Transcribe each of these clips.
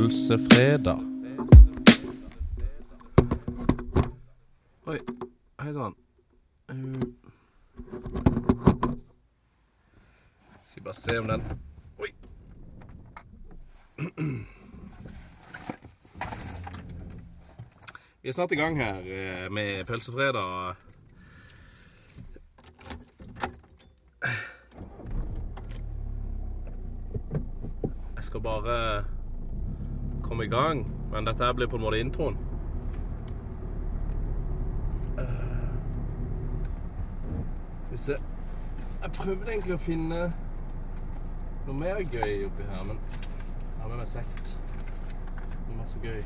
Pølsefredag. Oi, hei sann. Uh, skal bare se om den Oi. Vi er snart i gang her eh, med Pølsefredag. Jeg skal bare komme i gang, men dette her blir på en måte introen. Hvis vi se Jeg prøvde egentlig å finne noe mer gøy oppi her, men jeg har med meg sekk. Noe masse gøy.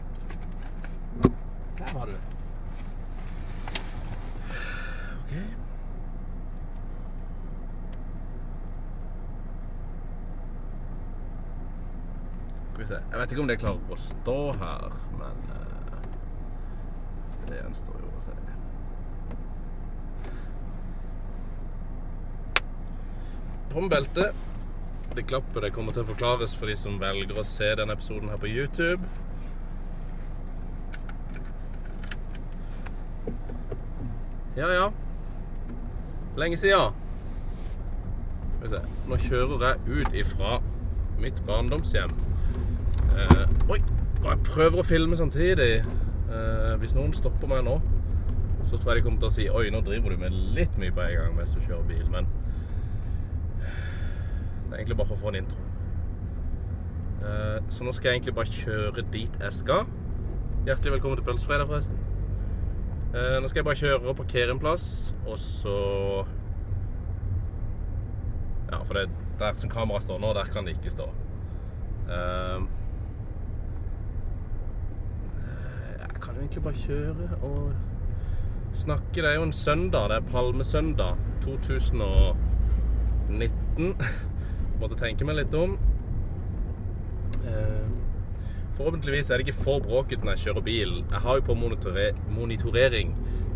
Der var du. OK. Vi se. Jeg vet ikke om det klarer å stå her, men uh, det gjenstår jo å se. På med. Det klappet det kommer til å forklares for de som velger å se denne episoden her på YouTube. Ja, ja. Lenge se. Nå kjører jeg ut ifra mitt barndomshjem. Eh, oi! Og jeg prøver å filme samtidig. Eh, hvis noen stopper meg nå, så tror jeg de kommer til å si Oi, nå driver du med litt mye på en gang mens du kjører bil. Men det er egentlig bare for å få en intro. Eh, så nå skal jeg egentlig bare kjøre dit jeg skal. Hjertelig velkommen til Pølsefredag, forresten. Eh, nå skal jeg bare kjøre og parkere en plass, og så Ja, for det er der som kameraet står nå, der kan det ikke stå. Eh, jeg kan jo egentlig bare kjøre og snakke. Det er jo en søndag. Det er Palmesøndag 2019. Måtte tenke meg litt om. Eh, Forhåpentligvis er det ikke for bråkete når jeg kjører bil. Jeg har jo på monitorering.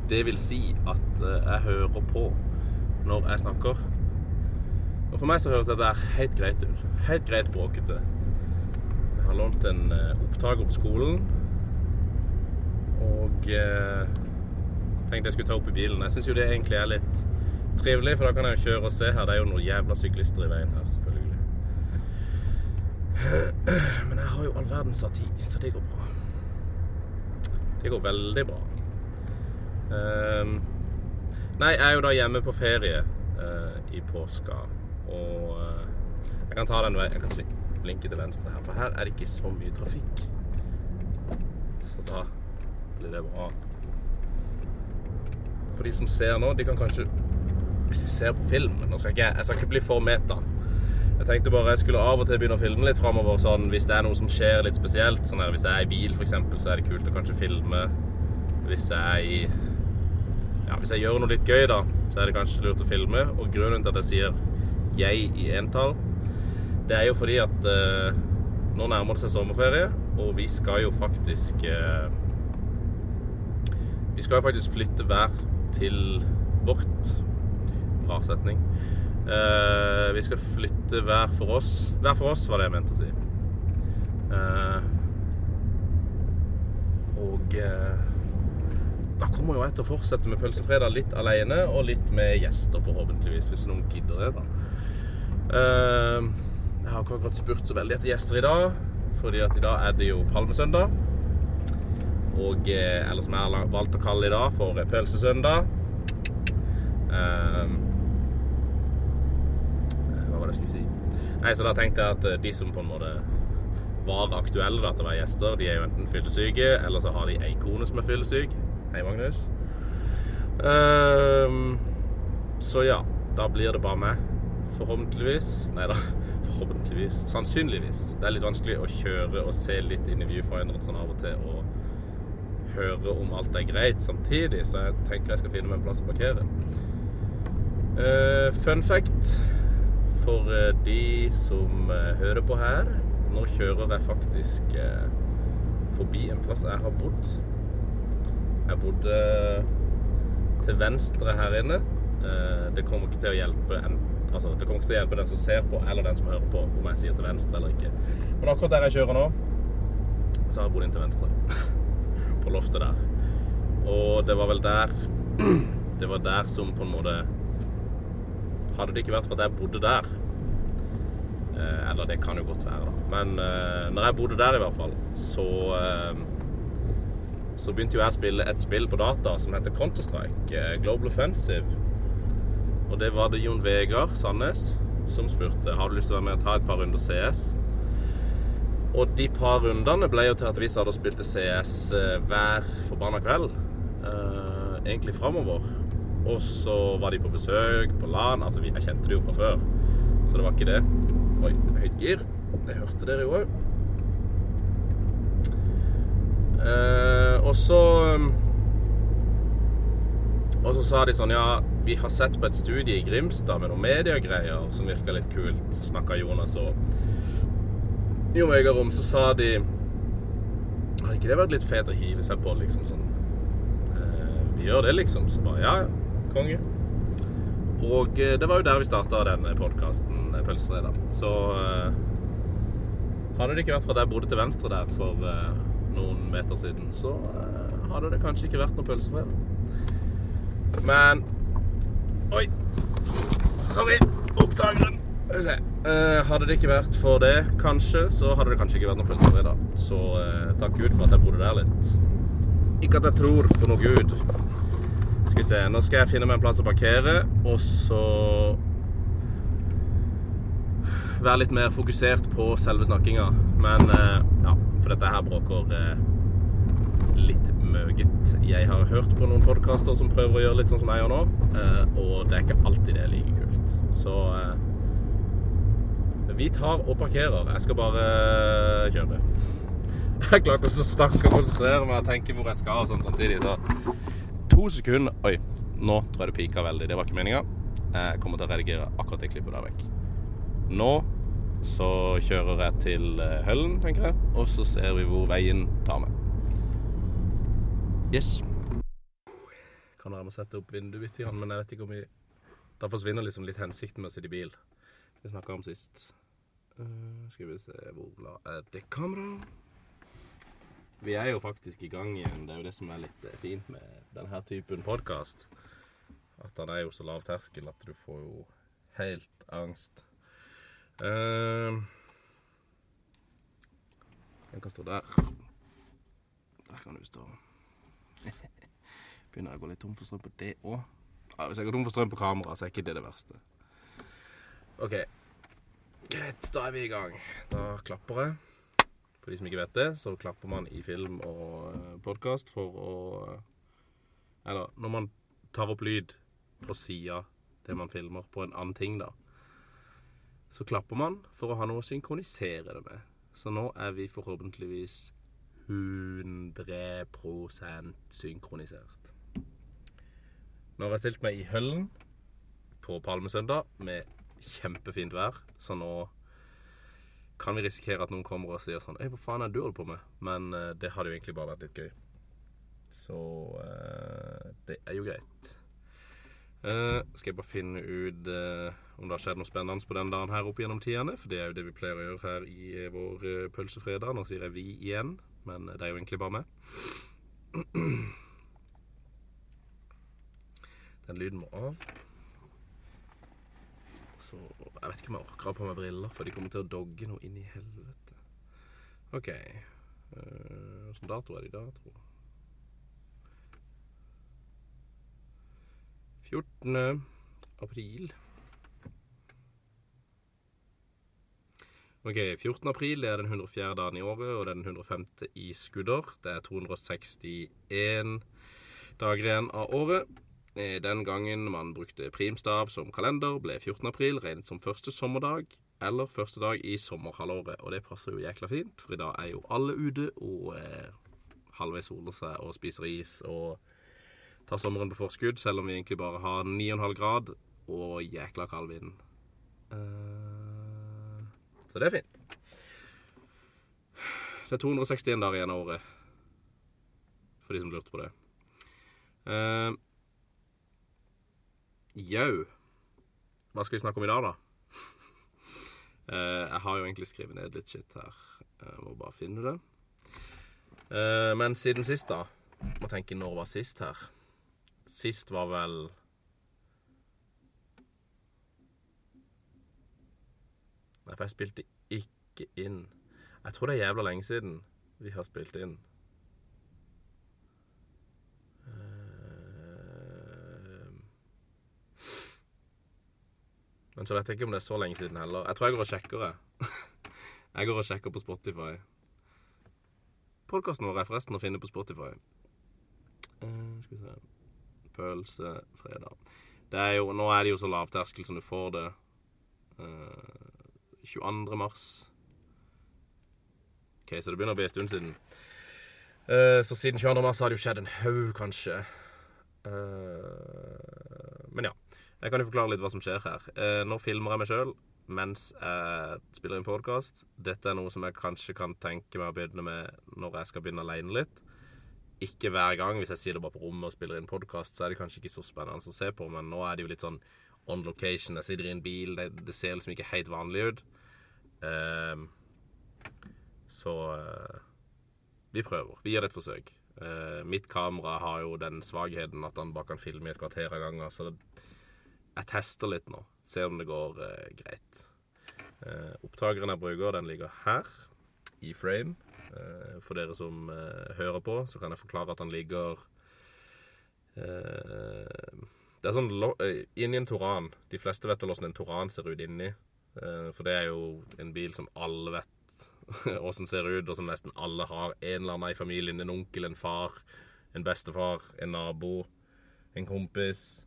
Det vil si at eh, jeg hører på når jeg snakker. Og for meg så høres dette helt greit ut. Helt greit bråkete. Jeg har lånt en eh, opptaker på skolen. Og eh, tenkte jeg skulle ta opp i bilen. Jeg syns jo det egentlig er litt trivelig, for da kan jeg jo kjøre og se her. Det er jo noen jævla syklister i veien her, selvfølgelig. Men jeg har jo all verdens av tid, så det går bra. Det går veldig bra. Um, nei, jeg er jo da hjemme på ferie uh, i påska, og uh, jeg kan ta den veien Jeg kan blinke til venstre her, for her er det ikke så mye trafikk. Så da blir det var For de som ser nå, de kan kanskje Hvis de ser på film Nå skal ikke jeg, jeg skal ikke bli for meta. Jeg tenkte bare jeg skulle av og til begynne å filme litt framover. Sånn, hvis det er noe som skjer litt spesielt. Sånn her, hvis jeg er i bil, f.eks., så er det kult å kanskje filme. Hvis jeg er i Ja, hvis jeg gjør noe litt gøy, da, så er det kanskje lurt å filme. Og grunnen til at jeg sier 'jeg' i entall, det er jo fordi at eh, nå nærmer det seg sommerferie, og vi skal jo faktisk eh, Vi skal jo faktisk flytte hver til vårt Rar setning. Uh, vi skal flytte hver for oss. Hver for oss, var det jeg mente å si. Uh, og uh, da kommer jo jeg til å fortsette med Pølsefredag litt alene, og litt med gjester, forhåpentligvis, hvis noen gidder det, da. Eh, jeg har ikke akkurat spurt så veldig etter gjester i dag, fordi at i dag er det jo Palmesøndag. Og eh, eller som jeg har valgt å kalle det i dag, for eh, Pølsesøndag. Eh, hva var det jeg skulle si? Nei, så da tenkte jeg at de som på en måte var aktuelle da, til å være gjester, de er jo enten fyllesyke, eller så har de ei kone som er fyllesyk. Hei, Magnus. Ehm, så ja, da blir det bare meg. Forhåpentligvis. Nei da, forhåpentligvis. Sannsynligvis. Det er litt vanskelig å kjøre og se litt inn i viewfinderen sånn av og til og høre om alt er greit samtidig, så jeg tenker jeg skal finne meg en plass å parkere. Uh, fun fact for eh, de som eh, hører på her. Nå kjører jeg faktisk forbi en plass jeg har bodd. Jeg bodde til venstre her inne. Det kommer ikke til å hjelpe en, altså, det kommer ikke til å hjelpe den som ser på, eller den som hører på, om jeg sier til venstre eller ikke. Men akkurat der jeg kjører nå, Så har jeg bodd inn til venstre. Loftet der. Og det var vel der Det var der som på en måte Hadde det ikke vært for at jeg bodde der eh, Eller det kan jo godt være, da. Men eh, når jeg bodde der, i hvert fall, så eh, Så begynte jo jeg å spille et spill på data som heter Counter-Strike. Global Offensive. Og det var det Jon Vegard Sandnes som spurte har du lyst til å være med og ta et par runder CS. Og de par rundene ble jo til at vi satt og spilte CS eh, hver forbanna kveld. Uh, egentlig framover. Og så var de på besøk på LAN. Altså, vi, kjente det jo fra før, så det var ikke det. Oi, høyt gir. Det hørte dere jo òg. Uh, og så Og så sa de sånn Ja, vi har sett på et studie i Grimstad med noen mediegreier som virka litt kult, snakka Jonas og Jon Vegard om. Så sa de Hadde ikke det vært litt fet å hive seg på, liksom sånn eh, Vi gjør det, liksom. Så bare Ja, ja. Konge. Og eh, det var jo der vi starta denne podkasten, Pølsefredag. Så eh, hadde det ikke vært for at jeg bodde til venstre der for eh, noen meter siden, så eh, hadde det kanskje ikke vært noe pølsefredag. Men Oi! Sorry. Opptakeren. Skal vi se. Eh, hadde det ikke vært for det, kanskje, så hadde det kanskje ikke vært noe dag. Så eh, takk Gud for at jeg bodde der litt. Ikke at jeg tror på noe Gud. Skal vi se. Nå skal jeg finne meg en plass å parkere, og så være litt mer fokusert på selve snakkinga. Men eh, ja, for dette her bråker eh, litt møget. Jeg har hørt på noen podkaster som prøver å gjøre litt sånn som jeg gjør nå, eh, og det er ikke alltid det er like kult. Så vi tar og parkerer. Jeg skal bare eh, kjøre. Jeg klarer ikke å snakke og konsentrere meg og tenke hvor jeg skal og sånn samtidig, så to sekunder Oi, nå tror jeg det pika veldig. Det var ikke meninga. Jeg kommer til å redigere akkurat det klippet der vekk. Nå så kjører jeg til eh, Høllen, tenker jeg, og så ser vi hvor veien tar meg. Yes. Kan jeg må sette opp vinduet litt, men jeg vet ikke om vi Da forsvinner liksom litt hensikten med å sitte i bil. Vi snakka om sist. Eh, skal vi se Hvor glad er det kameraet? Vi er jo faktisk i gang igjen. Det er jo det som er litt eh, fint med denne typen podkast. At den er jo så lav terskel at du får jo helt angst. Uh, den kan stå der. Der kan du stå. Begynner jeg å gå litt tom for strøm på det òg. Ja, hvis jeg går tom for strøm på kamera, så er ikke det det verste. OK. Greit, da er vi i gang. Da klapper jeg. For de som ikke vet det, så klapper man i film og podkast for å Eller når man tar opp lyd på sida det man filmer, på en annen ting, da, så klapper man for å ha noe å synkronisere det med. Så nå er vi forhåpentligvis 100 synkronisert. Nå har jeg stilt meg i Høllen på Palmesøndag med kjempefint vær, så nå kan vi risikere at noen kommer og sier sånn Ei, hva faen er det du holder på med? Men eh, det hadde jo egentlig bare vært litt gøy. Så eh, det er jo greit. Eh, skal jeg bare finne ut eh, om det har skjedd noe spennende på den dagen her opp gjennom tidene. For det er jo det vi pleier å gjøre her i eh, vår eh, pølsefredag. Nå sier jeg vi igjen, men det er jo egentlig bare meg. Den lyden må av. Så Jeg vet ikke om jeg orker å ha på meg briller, for de kommer til å dogge noe inn i helvete. OK. Hvilken dato er det i dag, tro? 14. april. Ok, 14. april er den 104. dagen i året, og det er den 105. i skudder. Det er 261 dager igjen av året. Eh, Den gangen man brukte primstav som kalender, ble 14. april regnet som første sommerdag, eller første dag i sommerhalvåret. Og det passer jo jækla fint, for i dag er jo alle ute og eh, halvveis soler seg og spiser is og tar sommeren på forskudd, selv om vi egentlig bare har 9,5 grad og jækla kald vind. Uh, så det er fint. Det er 261 dager igjen av året, for de som lurte på det. Uh, Jau. Hva skal vi snakke om i dag, da? Eh, jeg har jo egentlig skrevet ned litt shit her. Jeg må bare finne det. Eh, men siden sist, da Må tenke når var sist her. Sist var vel Nei, for jeg spilte ikke inn. Jeg tror det er jævla lenge siden vi har spilt inn. Men så vet jeg ikke om det er så lenge siden heller. Jeg tror jeg går og sjekker, jeg. Jeg går og sjekker på Spotify. Podkasten vår er forresten å finne på Spotify. Uh, skal vi se Pølsefredag. Det er jo, nå er det jo så lavterskel som du får det. Uh, 22. mars. OK, så det begynner å bli en stund siden. Uh, så siden 22. mars har det jo skjedd en haug, kanskje. Eh, men ja. Jeg kan jo forklare litt hva som skjer her. Eh, nå filmer jeg meg sjøl mens jeg spiller inn podkast. Dette er noe som jeg kanskje kan tenke meg å begynne med når jeg skal begynne aleine litt. Ikke hver gang. Hvis jeg sitter bare på rommet og spiller inn podkast, så er det kanskje ikke så spennende å se på, men nå er det jo litt sånn on location. Jeg sitter i en bil. Det, det ser liksom ikke helt vanlig ut. Eh, så eh, vi prøver. Vi gir det et forsøk. Eh, mitt kamera har jo den svakheten at han bare kan filme i et kvarter av gangen. Så det, jeg tester litt nå. Ser om det går eh, greit. Eh, opptakeren jeg bruker, den ligger her, i frame. Eh, for dere som eh, hører på, så kan jeg forklare at den ligger eh, Det er sånn eh, inni en Toran. De fleste vet vel åssen en Toran ser ut inni. for det er jo en bil som alle vet åssen ser ut, og som nesten alle har en eller annen i familien. En onkel, en far, en bestefar, en nabo, en kompis.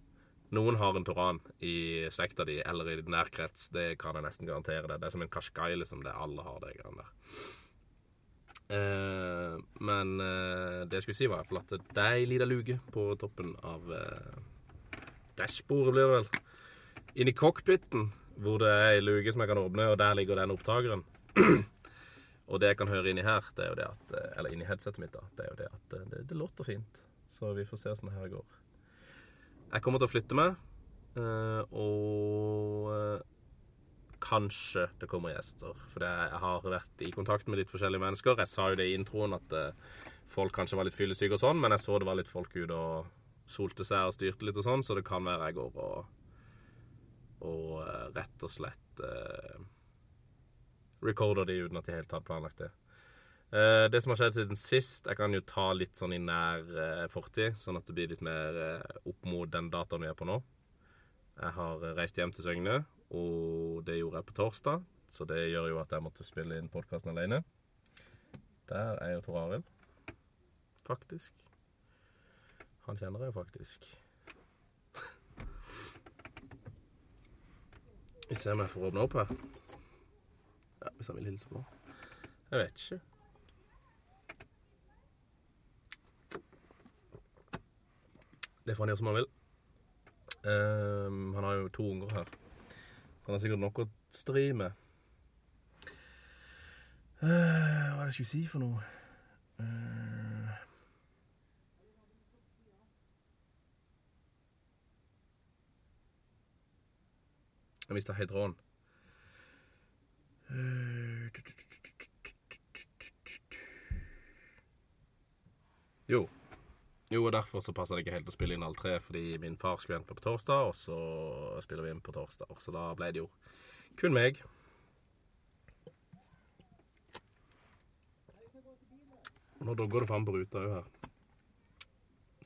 Noen har en Toran i slekta di eller i din nærkrets. Det kan jeg nesten garantere deg. Det er som en Kashkai, liksom. Det alle har det greiene der. Eh, men eh, det jeg skulle si, var iallfall at det er ei lita luke på toppen av eh, dashbordet, blir det vel. Inni cockpiten, hvor det er ei luke som jeg kan åpne, og der ligger den opptakeren. og det jeg kan høre inni her, det er jo det at eh, Eller inni headsetet mitt, da. Det er jo det at eh, det, det låter fint. Så vi får se åssen det her går. Jeg kommer til å flytte meg, eh, og eh, kanskje det kommer gjester. For jeg har vært i kontakt med litt forskjellige mennesker. Jeg sa jo det i introen at eh, folk kanskje var litt fyllesyke og sånn, men jeg så det var litt folk ute og solte seg og styrte litt og sånn, så det kan være jeg går og, og rett og slett eh, recorder de uten at de helt hadde planlagt det. Eh, det som har skjedd siden sist Jeg kan jo ta litt sånn i nær eh, fortid, sånn at det blir litt mer eh, opp mot den dataen vi er på nå. Jeg har reist hjem til Søgne, og det gjorde jeg på torsdag. Så det gjør jo at jeg måtte spille inn podkasten alene. Der er jo Tor Arild. Faktisk. Han kjenner jeg jo faktisk. Vi ser om jeg får åpne opp her. Ja, Hvis han vil hilse på. Jeg vet ikke. Det får han gjøre som han vil. Ehm, han har jo to unger her. Han har sikkert nok å stri med. Uh, hva er det jeg skulle si for noe? Uh, jeg mista tråden. Eh, Jo. Jo, og derfor så passer det ikke helt å spille inn alle tre, fordi min far skulle hente meg på torsdag, og så spiller vi inn på torsdag. Så da ble det jo kun meg. Nå dogger det faen på ruta òg her.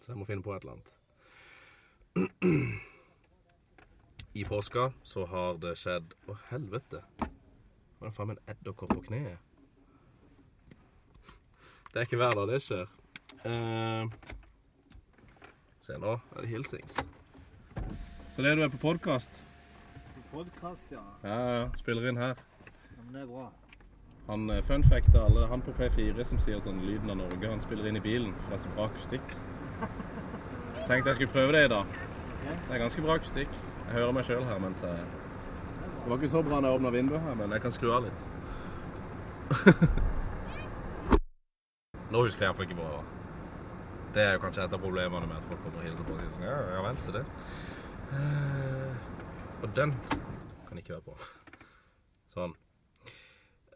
Så jeg må finne på et eller annet. I påska så har det skjedd Å, helvete. Var det faen meg en edderkopp på kneet? Det er ikke hver dag det skjer. Eh, se nå, er det hilsings. Så det er du er på podkast? Podkast, ja. Ja, ja. Spiller inn her. ja. Men det er bra. Han eh, fun fact til alle, han på P4 som sier sånn lyden av Norge, han spiller inn i bilen, for det er så bra akustikk. Tenkte jeg skulle prøve det i dag. Det er ganske bra akustikk. Jeg hører meg sjøl her mens jeg Det var ikke så bra når jeg åpna vinduet her, men jeg kan skru av litt. Nå husker jeg iallfall ikke hvor jeg var. Det er jo kanskje et av problemene med at folk kommer og hilser på og sier sånn Ja, ja vel, se det. Uh, og den kan ikke være på. Sånn.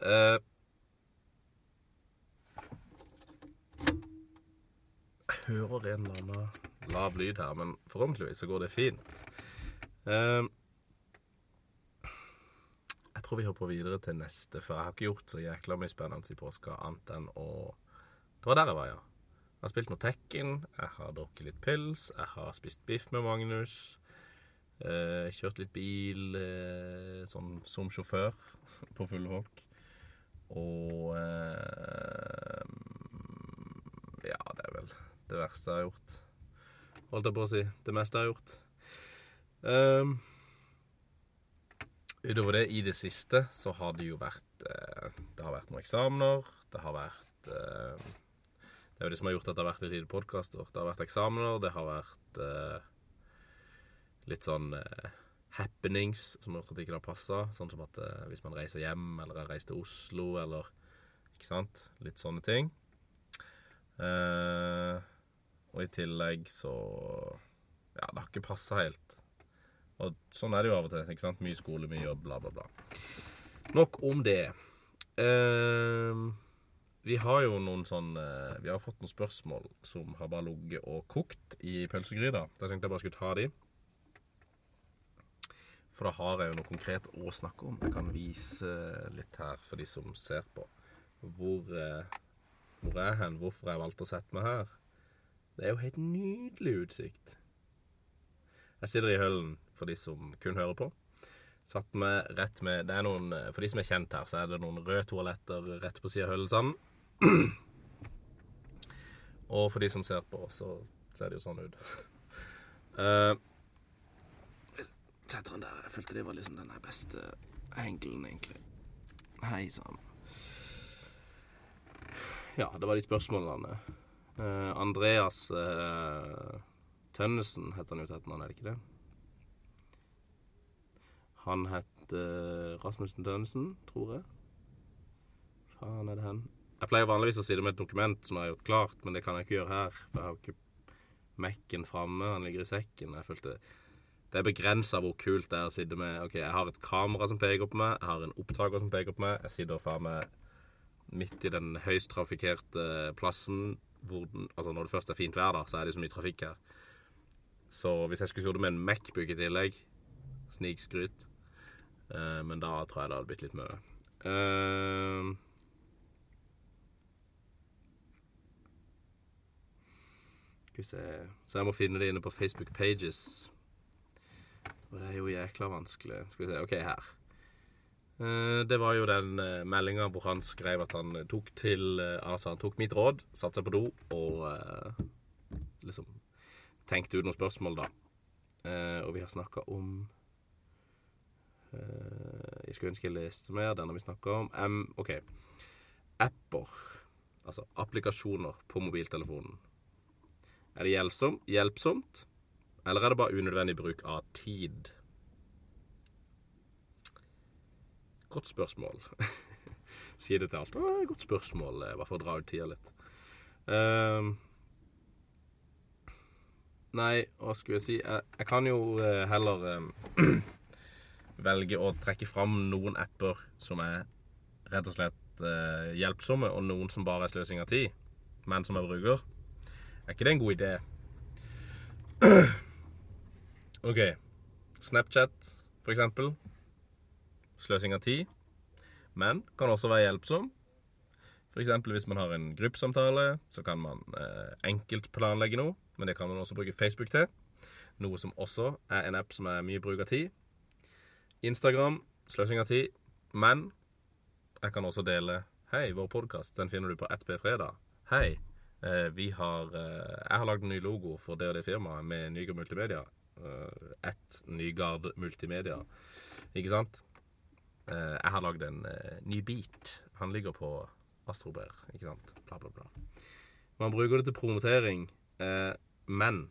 Jeg hører en eller annen lav lyd her, men forhåpentligvis så går det fint. Uh, jeg tror vi hopper videre til neste, for jeg har ikke gjort så jækla mye spennende i påska annet enn å Det var der jeg var, ja. Jeg har spilt noe Tekken, jeg har drukket litt pils, jeg har spist biff med Magnus. Eh, kjørt litt bil eh, sånn som sjåfør på fulle folk. Og eh, Ja, det er vel det verste jeg har gjort. Holdt jeg på å si. Det meste jeg har gjort. Um, utover det, i det siste, så har det jo vært eh, Det har vært noen eksamener. Det har vært eh, Det er jo det som har gjort at det har vært et lite podkastår. Det har vært eksamener, det har vært eh, litt sånn eh, happenings som har gjort at det ikke har passa. Sånn som at eh, hvis man reiser hjem, eller har reist til Oslo, eller Ikke sant? Litt sånne ting. Eh, og i tillegg så Ja, det har ikke passa helt. Og sånn er det jo av og til. ikke sant? Mye skole, mye jobb, bla, bla, bla. Nok om det. Eh, vi har jo noen sånn eh, Vi har fått noen spørsmål som har bare ligget og kokt i pølsegryta. Da tenkte jeg bare skulle ta de. For da har jeg jo noe konkret å snakke om. Jeg kan vise litt her for de som ser på. Hvor, eh, hvor er jeg hen? Hvorfor jeg valgte å sette meg her? Det er jo helt nydelig utsikt. Jeg sitter i høllen for de som kun hører på. Satt meg rett med det er noen, For de som er kjent her, så er det noen røde toaletter rett på sida av Høllesanden. Og for de som ser på, så ser det jo sånn ut. uh, setter den der. Jeg følte det var liksom den beste angelen, egentlig. Hei sann. Ja, det var de spørsmålene. Uh, Andreas uh, Tønnesen heter han jo til etternavn, er det ikke det? Han heter Rasmussen Tønnesen, tror jeg. Faen er det hen? Jeg pleier vanligvis å sitte med et dokument som jeg har gjort klart, men det kan jeg ikke gjøre her. For jeg har ikke Mac-en framme, han ligger i sekken. Jeg følte Det er begrensa hvor kult det er å sitte med OK, jeg har et kamera som peker på meg, jeg har en opptaker som peker på meg, jeg sitter faen meg midt i den høyst trafikkerte plassen den Altså når det først er fint vær, da, så er det så mye trafikk her. Så hvis jeg skulle sittet med en Macbook i tillegg Snikskryt. Uh, men da tror jeg det hadde blitt litt mye. Uh, skal vi se Så jeg må finne det inne på Facebook Pages. Og det er jo jækla vanskelig. Skal vi se. OK, her. Uh, det var jo den uh, meldinga hvor han skrev at han tok til Altså, han tok mitt råd, satte seg på do og liksom tenkte ut noen spørsmål, da. og vi har snakka om Eh, jeg skulle ønske jeg leste mer. Den har vi snakka om. Um, OK. Apper, altså applikasjoner på mobiltelefonen. Er det hjelpsomt, hjelpsomt, eller er det bare unødvendig bruk av tid? Godt spørsmål. si det til alt. Å, godt spørsmål, bare for å dra ut tida litt. Uh, nei, hva skulle jeg si? Jeg, jeg kan jo uh, heller uh, velge å trekke fram noen apper som er rett og slett uh, hjelpsomme, og noen som bare er sløsing av tid, men som jeg bruker. Er ikke det en god idé? OK. Snapchat, for eksempel. Sløsing av tid, men kan også være hjelpsom. F.eks. hvis man har en gruppesamtale, så kan man eh, enkelt planlegge noe. Men det kan man også bruke Facebook til. Noe som også er en app som er mye bruk av tid. Instagram sløsing av tid. Men jeg kan også dele Hei, vår podkast den finner du på 1B Fredag. Hei, vi har eh, Jeg har lagd en ny logo for det og det firmaet med Nygard Multimedia. Eh, ett Nygard Multimedia, ikke sant? Eh, jeg har lagd en eh, ny beat. Han ligger på Astrober, ikke sant? Bla, bla, bla. Man bruker det til promotering, eh, men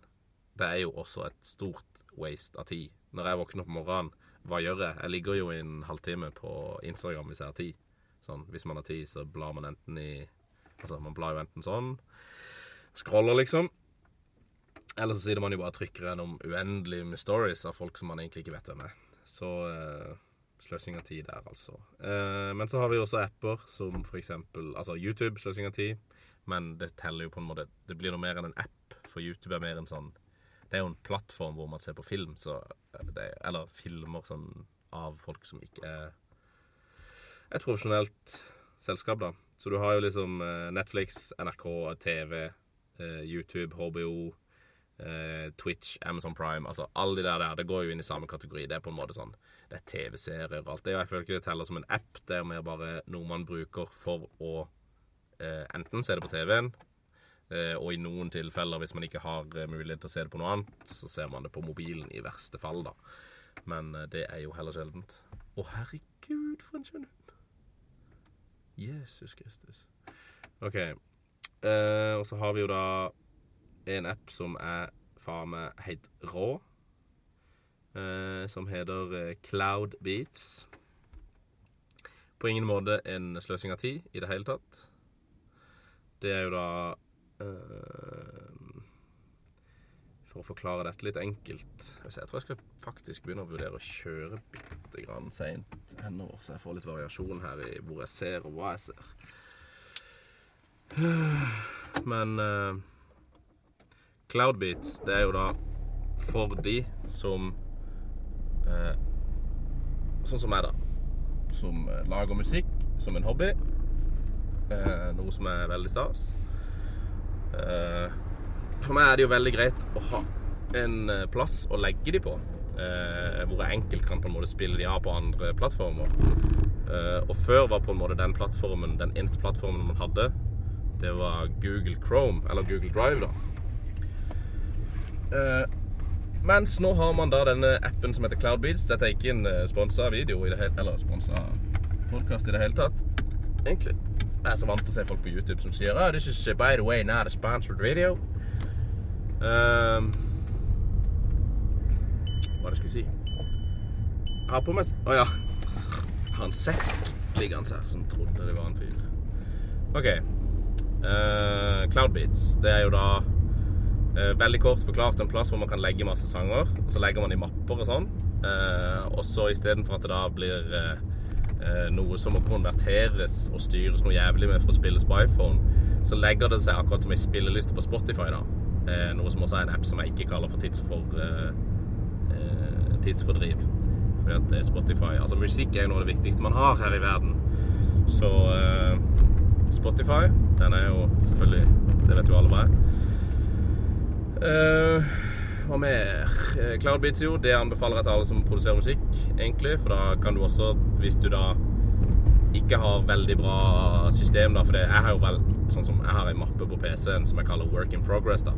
det er jo også et stort waste av tid. Når jeg våkner opp om morgenen hva gjør jeg? Jeg ligger jo i en halvtime på Instagram hvis jeg har tid. Sånn, hvis man har tid, så blar man enten i Altså, man blar jo enten sånn Scroller, liksom. Eller så sitter man jo bare og trykker gjennom uendelig med stories av folk som man egentlig ikke vet hvem er. Så eh, sløsing av tid der, altså. Eh, men så har vi også apper som for eksempel Altså YouTube, sløsing av tid. Men det teller jo på en måte Det blir noe mer enn en app for YouTube er mer en sånn Det er jo en plattform hvor man ser på film, så det, eller filmer sånn av folk som ikke er et profesjonelt selskap, da. Så du har jo liksom eh, Netflix, NRK, TV, eh, YouTube, HBO, eh, Twitch, Amazon Prime Altså alle de der, der, det går jo inn i samme kategori. Det er på en måte sånn Det er TV-serier og alt det. Jeg føler ikke det teller som en app. Det er mer bare noe man bruker for å enten se det på TV-en, og i noen tilfeller, hvis man ikke har mulighet til å se det på noe annet, så ser man det på mobilen i verste fall, da. Men det er jo heller sjeldent. Å, herregud, for en skjønn. Jesus Kristus. OK. Eh, og så har vi jo da en app som er faen meg helt rå. Eh, som heter eh, Cloud Beats. På ingen måte en sløsing av tid i det hele tatt. Det er jo da eh, For å forklare dette litt enkelt Jeg tror jeg skal faktisk begynne å vurdere å kjøre bitte grann seint henover, så jeg får litt variasjon her i hvor jeg ser, og hva jeg ser. Men uh, Cloudbeats, det er jo da for de som uh, Sånn som meg, da. Som uh, lager musikk som en hobby. noe som er veldig stas. For meg er det jo veldig greit å ha en plass å legge de på. hvor jeg enkelt kan på en måte spille de av på andre plattformer. og før var på en måte den plattformen den eneste plattformen man hadde det var Google Chrome, eller Google Drive, da. Eh, mens nå har man da denne appen som heter Cloudbeats. Dette er ikke en uh, sponsa video hele Eller sponsa podkast i det hele tatt. Egentlig. Jeg er så vant til å se folk på YouTube som sier oh, This is by the way not a sponsored video. Um, hva det jeg skulle si Jeg har på meg Å oh, ja. Har en sekk liggende her som trodde det var en fyr. OK. Uh, Cloudbeats, det er jo da uh, veldig kort forklart en plass hvor man kan legge masse sanger. Og så legger man i mapper og sånn. Uh, og så istedenfor at det da blir noe som må konverteres og styres noe jævlig med for å spilles på iPhone, så legger det seg akkurat som ei spilleliste på Spotify. da Noe som også er en app som jeg ikke kaller for tidsfor, tidsfordriv. Fordi at Spotify Altså musikk er jo noe av det viktigste man har her i verden. Så Spotify. Den er jo selvfølgelig Det vet jo alle hva er. Hva mer? Cloud Cloudbeats, jo. Det anbefaler jeg til alle som produserer musikk, egentlig. For da kan du også, hvis du da ikke har veldig bra system, da For det, jeg har jo vel sånn som Jeg har en mappe på PC-en som jeg kaller Work in Progress, da.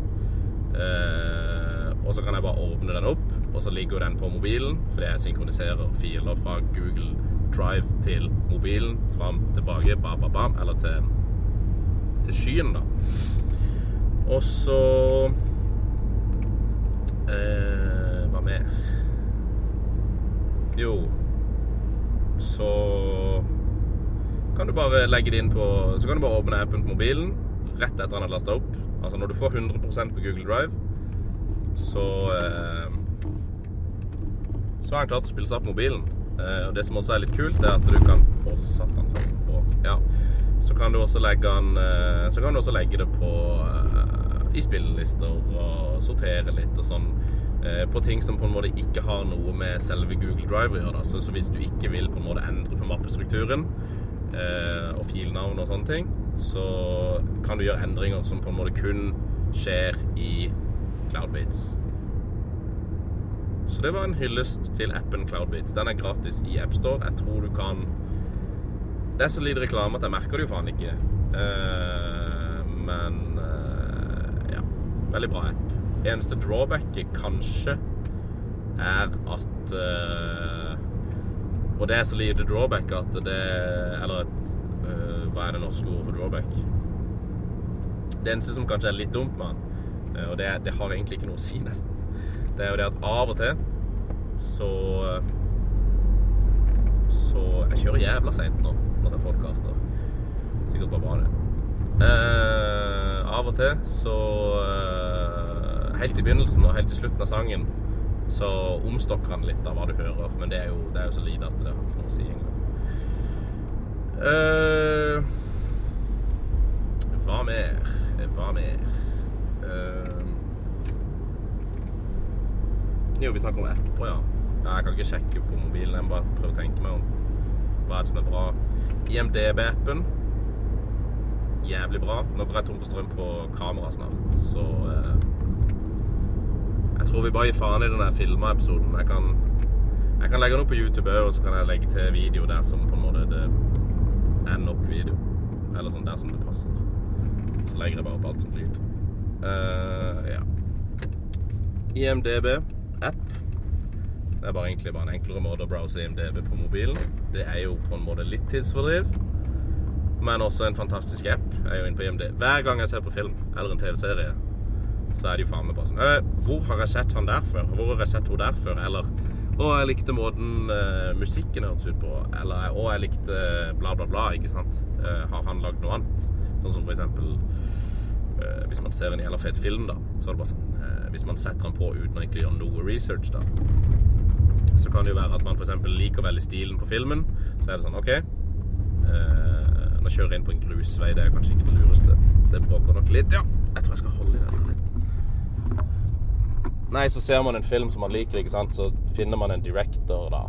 Uh, og så kan jeg bare åpne den opp, og så ligger den på mobilen, fordi jeg synkroniserer filer fra Google Drive til mobilen, fram, tilbake, bam, bam, bam, eller til, til skyen, da. Og så eh, Hva mer? Jo Så kan du bare legge det inn på Så kan du bare åpne appen på mobilen rett etter at den har lasta opp. Altså når du får 100% på Google Drive, så eh, Så har han klart å spille seg opp mobilen. Eh, og Det som også er litt kult, er at du kan Å, satan, bråk. Ja. Så kan du også legge den eh, Så kan du også legge det på eh, i spillelister og sortere litt og sånn. På ting som på en måte ikke har noe med selve Google Drive å gjøre. Så, hvis du ikke vil på en måte endre på mappestrukturen og filnavn og sånne ting, så kan du gjøre endringer som på en måte kun skjer i Cloudbeats. Så det var en hyllest til appen Cloudbeats. Den er gratis i AppStore. Jeg tror du kan Det er så lite reklame at jeg merker det jo faen ikke. Uh, men uh, ja. Veldig bra app. Eneste drawbacket kanskje er at uh, Og det er så lite drawback at det Eller et Hva er det norske ordet for drawback? Det eneste som kanskje er litt dumt med den, og det, det har egentlig ikke noe å si, nesten det er jo det at av og til så Så Jeg kjører jævla seint nå når jeg podkaster. Sikkert bare bra, det. Eh, av og til så eh, Helt i begynnelsen og helt til slutten av sangen så omstokker han litt av hva du hører. Men det er jo, det er jo så lite at det har ikke noe å si Eh, hva mer? Hva mer? Uh, Jo, vi snakker om apper, ja. Jeg kan ikke sjekke på mobilen. Jeg bare prøve å tenke meg om hva er det som er bra. IMDb-appen. Jævlig bra. Nå går jeg tom for strøm på kamera snart, så uh, Jeg tror vi bare gir faen i den der filma-episoden. Jeg jeg kan legge den opp på YouTube òg, og så kan jeg legge til video der som på en måte det er nok video. Eller sånn der som det passer. Så legger jeg bare opp alt som lyd. Uh, ja. IMDb-app. Det er bare egentlig bare en enklere måte å browse IMDb på mobilen. Det er jo på en måte litt tidsfordriv, men også en fantastisk app. Jeg er jo inne på IMDb. Hver gang jeg ser på film eller en TV-serie, så er det jo faen meg bare sånn «Øh, Hvor har jeg sett han der før? Hvor har jeg sett hun der før? Eller Å, jeg likte måten uh, musikken hørtes ut på. Eller Å, jeg likte bla, bla, bla. Ikke sant? Uh, har han lagd noe annet? Sånn som for eksempel uh, Hvis man ser en jævla fet film, da, så er det bare sånn Hvis man setter den på uten å egentlig gjøre noe research, da, så kan det jo være at man f.eks. liker veldig stilen på filmen. Så er det sånn OK. Nå kjører jeg inn på en grusvei. Det er kanskje ikke det lureste. Det bråker nok litt. Ja, jeg tror jeg skal holde i litt. Nei, så ser man en film som man liker, ikke sant, så finner man en director, da.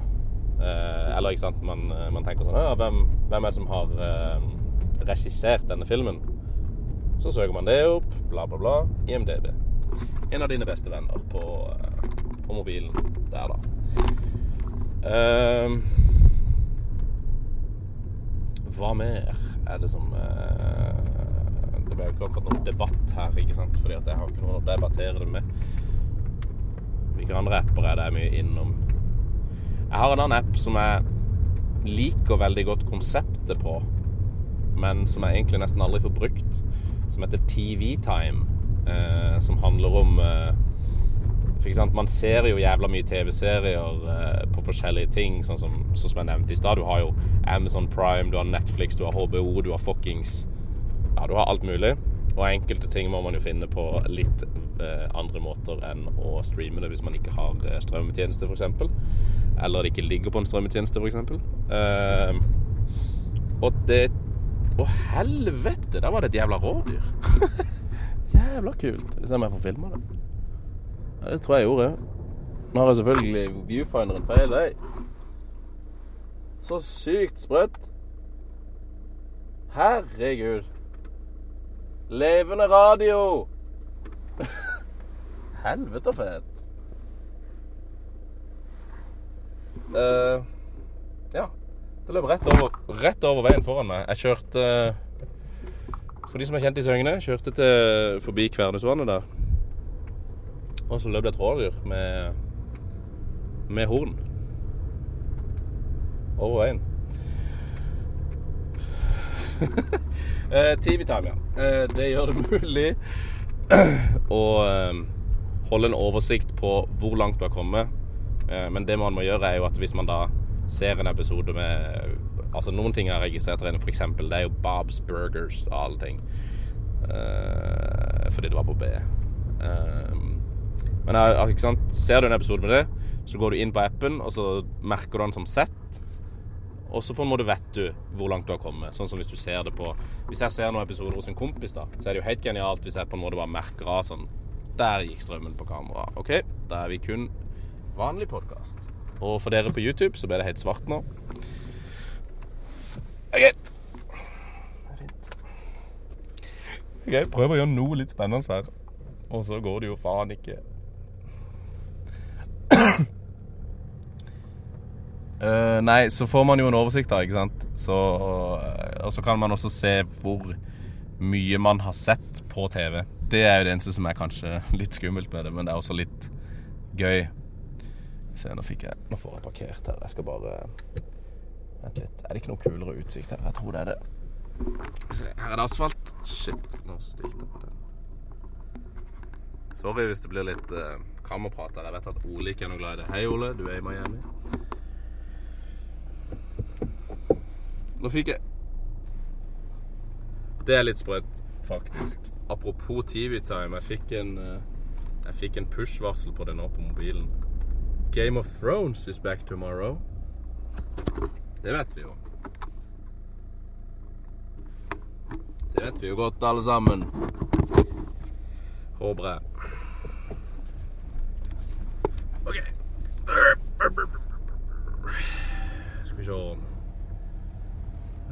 Eh, eller ikke sant, man, man tenker sånn Ja, hvem, hvem er det som har eh, regissert denne filmen? Så søker man det opp, bla, bla, bla. IMDb. En av dine beste venner på, eh, på mobilen der, da. Eh, hva mer er det som eh, Det ble jo ikke akkurat noen debatt her, ikke sant? Fordi at jeg har ikke noe å debattere det med. Hvilke andre apper er det jeg er mye innom? Jeg har en annen app som jeg liker veldig godt konseptet på, men som jeg egentlig nesten aldri får brukt, som heter TV Time. Eh, som handler om eh, Man ser jo jævla mye TV-serier eh, på forskjellige ting, sånn som, sånn som jeg nevnte i stad. Du har jo Amazon Prime, du har Netflix, du har HBO, du har fuckings Ja, du har alt mulig. Og enkelte ting må man jo finne på litt eh, andre måter enn å streame det hvis man ikke har eh, strømmetjeneste, f.eks. Eller det ikke ligger på en strømmetjeneste, f.eks. Eh, og det Å, helvete! Der var det et jævla rådyr. jævla kult. Hvis jeg får filma det. Ja, det tror jeg gjorde. Nå har jeg selvfølgelig viewfinderen feil vei. Så sykt sprøtt. Herregud. Levende radio! Helvete fett. Uh, ja. Det løp rett over, rett over veien foran meg. Jeg kjørte For de som er kjent i Søgne, kjørte til forbi Kværnesvannet der. Og så løp det et rådyr med, med horn over veien. eh, Team Italia. Eh, det gjør det mulig å eh, holde en oversikt på hvor langt du har kommet. Eh, men det man må gjøre, er jo at hvis man da ser en episode med Altså Noen ting jeg har registrert rene, f.eks. Det er jo Bob's Burgers og alle ting. Eh, fordi det var på B. Men ikke sant? ser du en episode med det, så går du inn på appen, og så merker du den som sett. Og så på en måte vet du hvor langt du har kommet. Sånn som hvis du ser det på Hvis jeg ser noen episoder hos en kompis, da, så er det jo helt genialt hvis jeg på en måte bare merker av sånn Der gikk strømmen på kamera. OK, da er vi kun vanlig podkast. Og for dere på YouTube så ble det helt svart nå. Greit. OK, prøv å gjøre noe litt spennende her. Og så går det jo faen ikke. Uh, nei, så får man jo en oversikt, da, ikke sant. Så, uh, og så kan man også se hvor mye man har sett på TV. Det er jo det eneste som er kanskje litt skummelt med det, men det er også litt gøy. Se, nå fikk jeg Nå får jeg parkert her. Jeg skal bare Vent litt. Er det ikke noe kulere utsikt her? Jeg tror det er det. Se, her er det asfalt. Shit, nå stilte jeg på den. Sorry hvis det blir litt uh, kammerprat her. Jeg vet at Ole ikke er noe glad i det. Hei, Ole. Du er i Miami. Nå fikk jeg Det er litt sprøtt, faktisk. Apropos TV-time. Jeg fikk en Jeg fikk en push-varsel på det nå på mobilen. Game of Thrones is back tomorrow. Det vet vi jo. Det vet vi jo godt, alle sammen. Håper jeg. OK. Skal vi se Eh,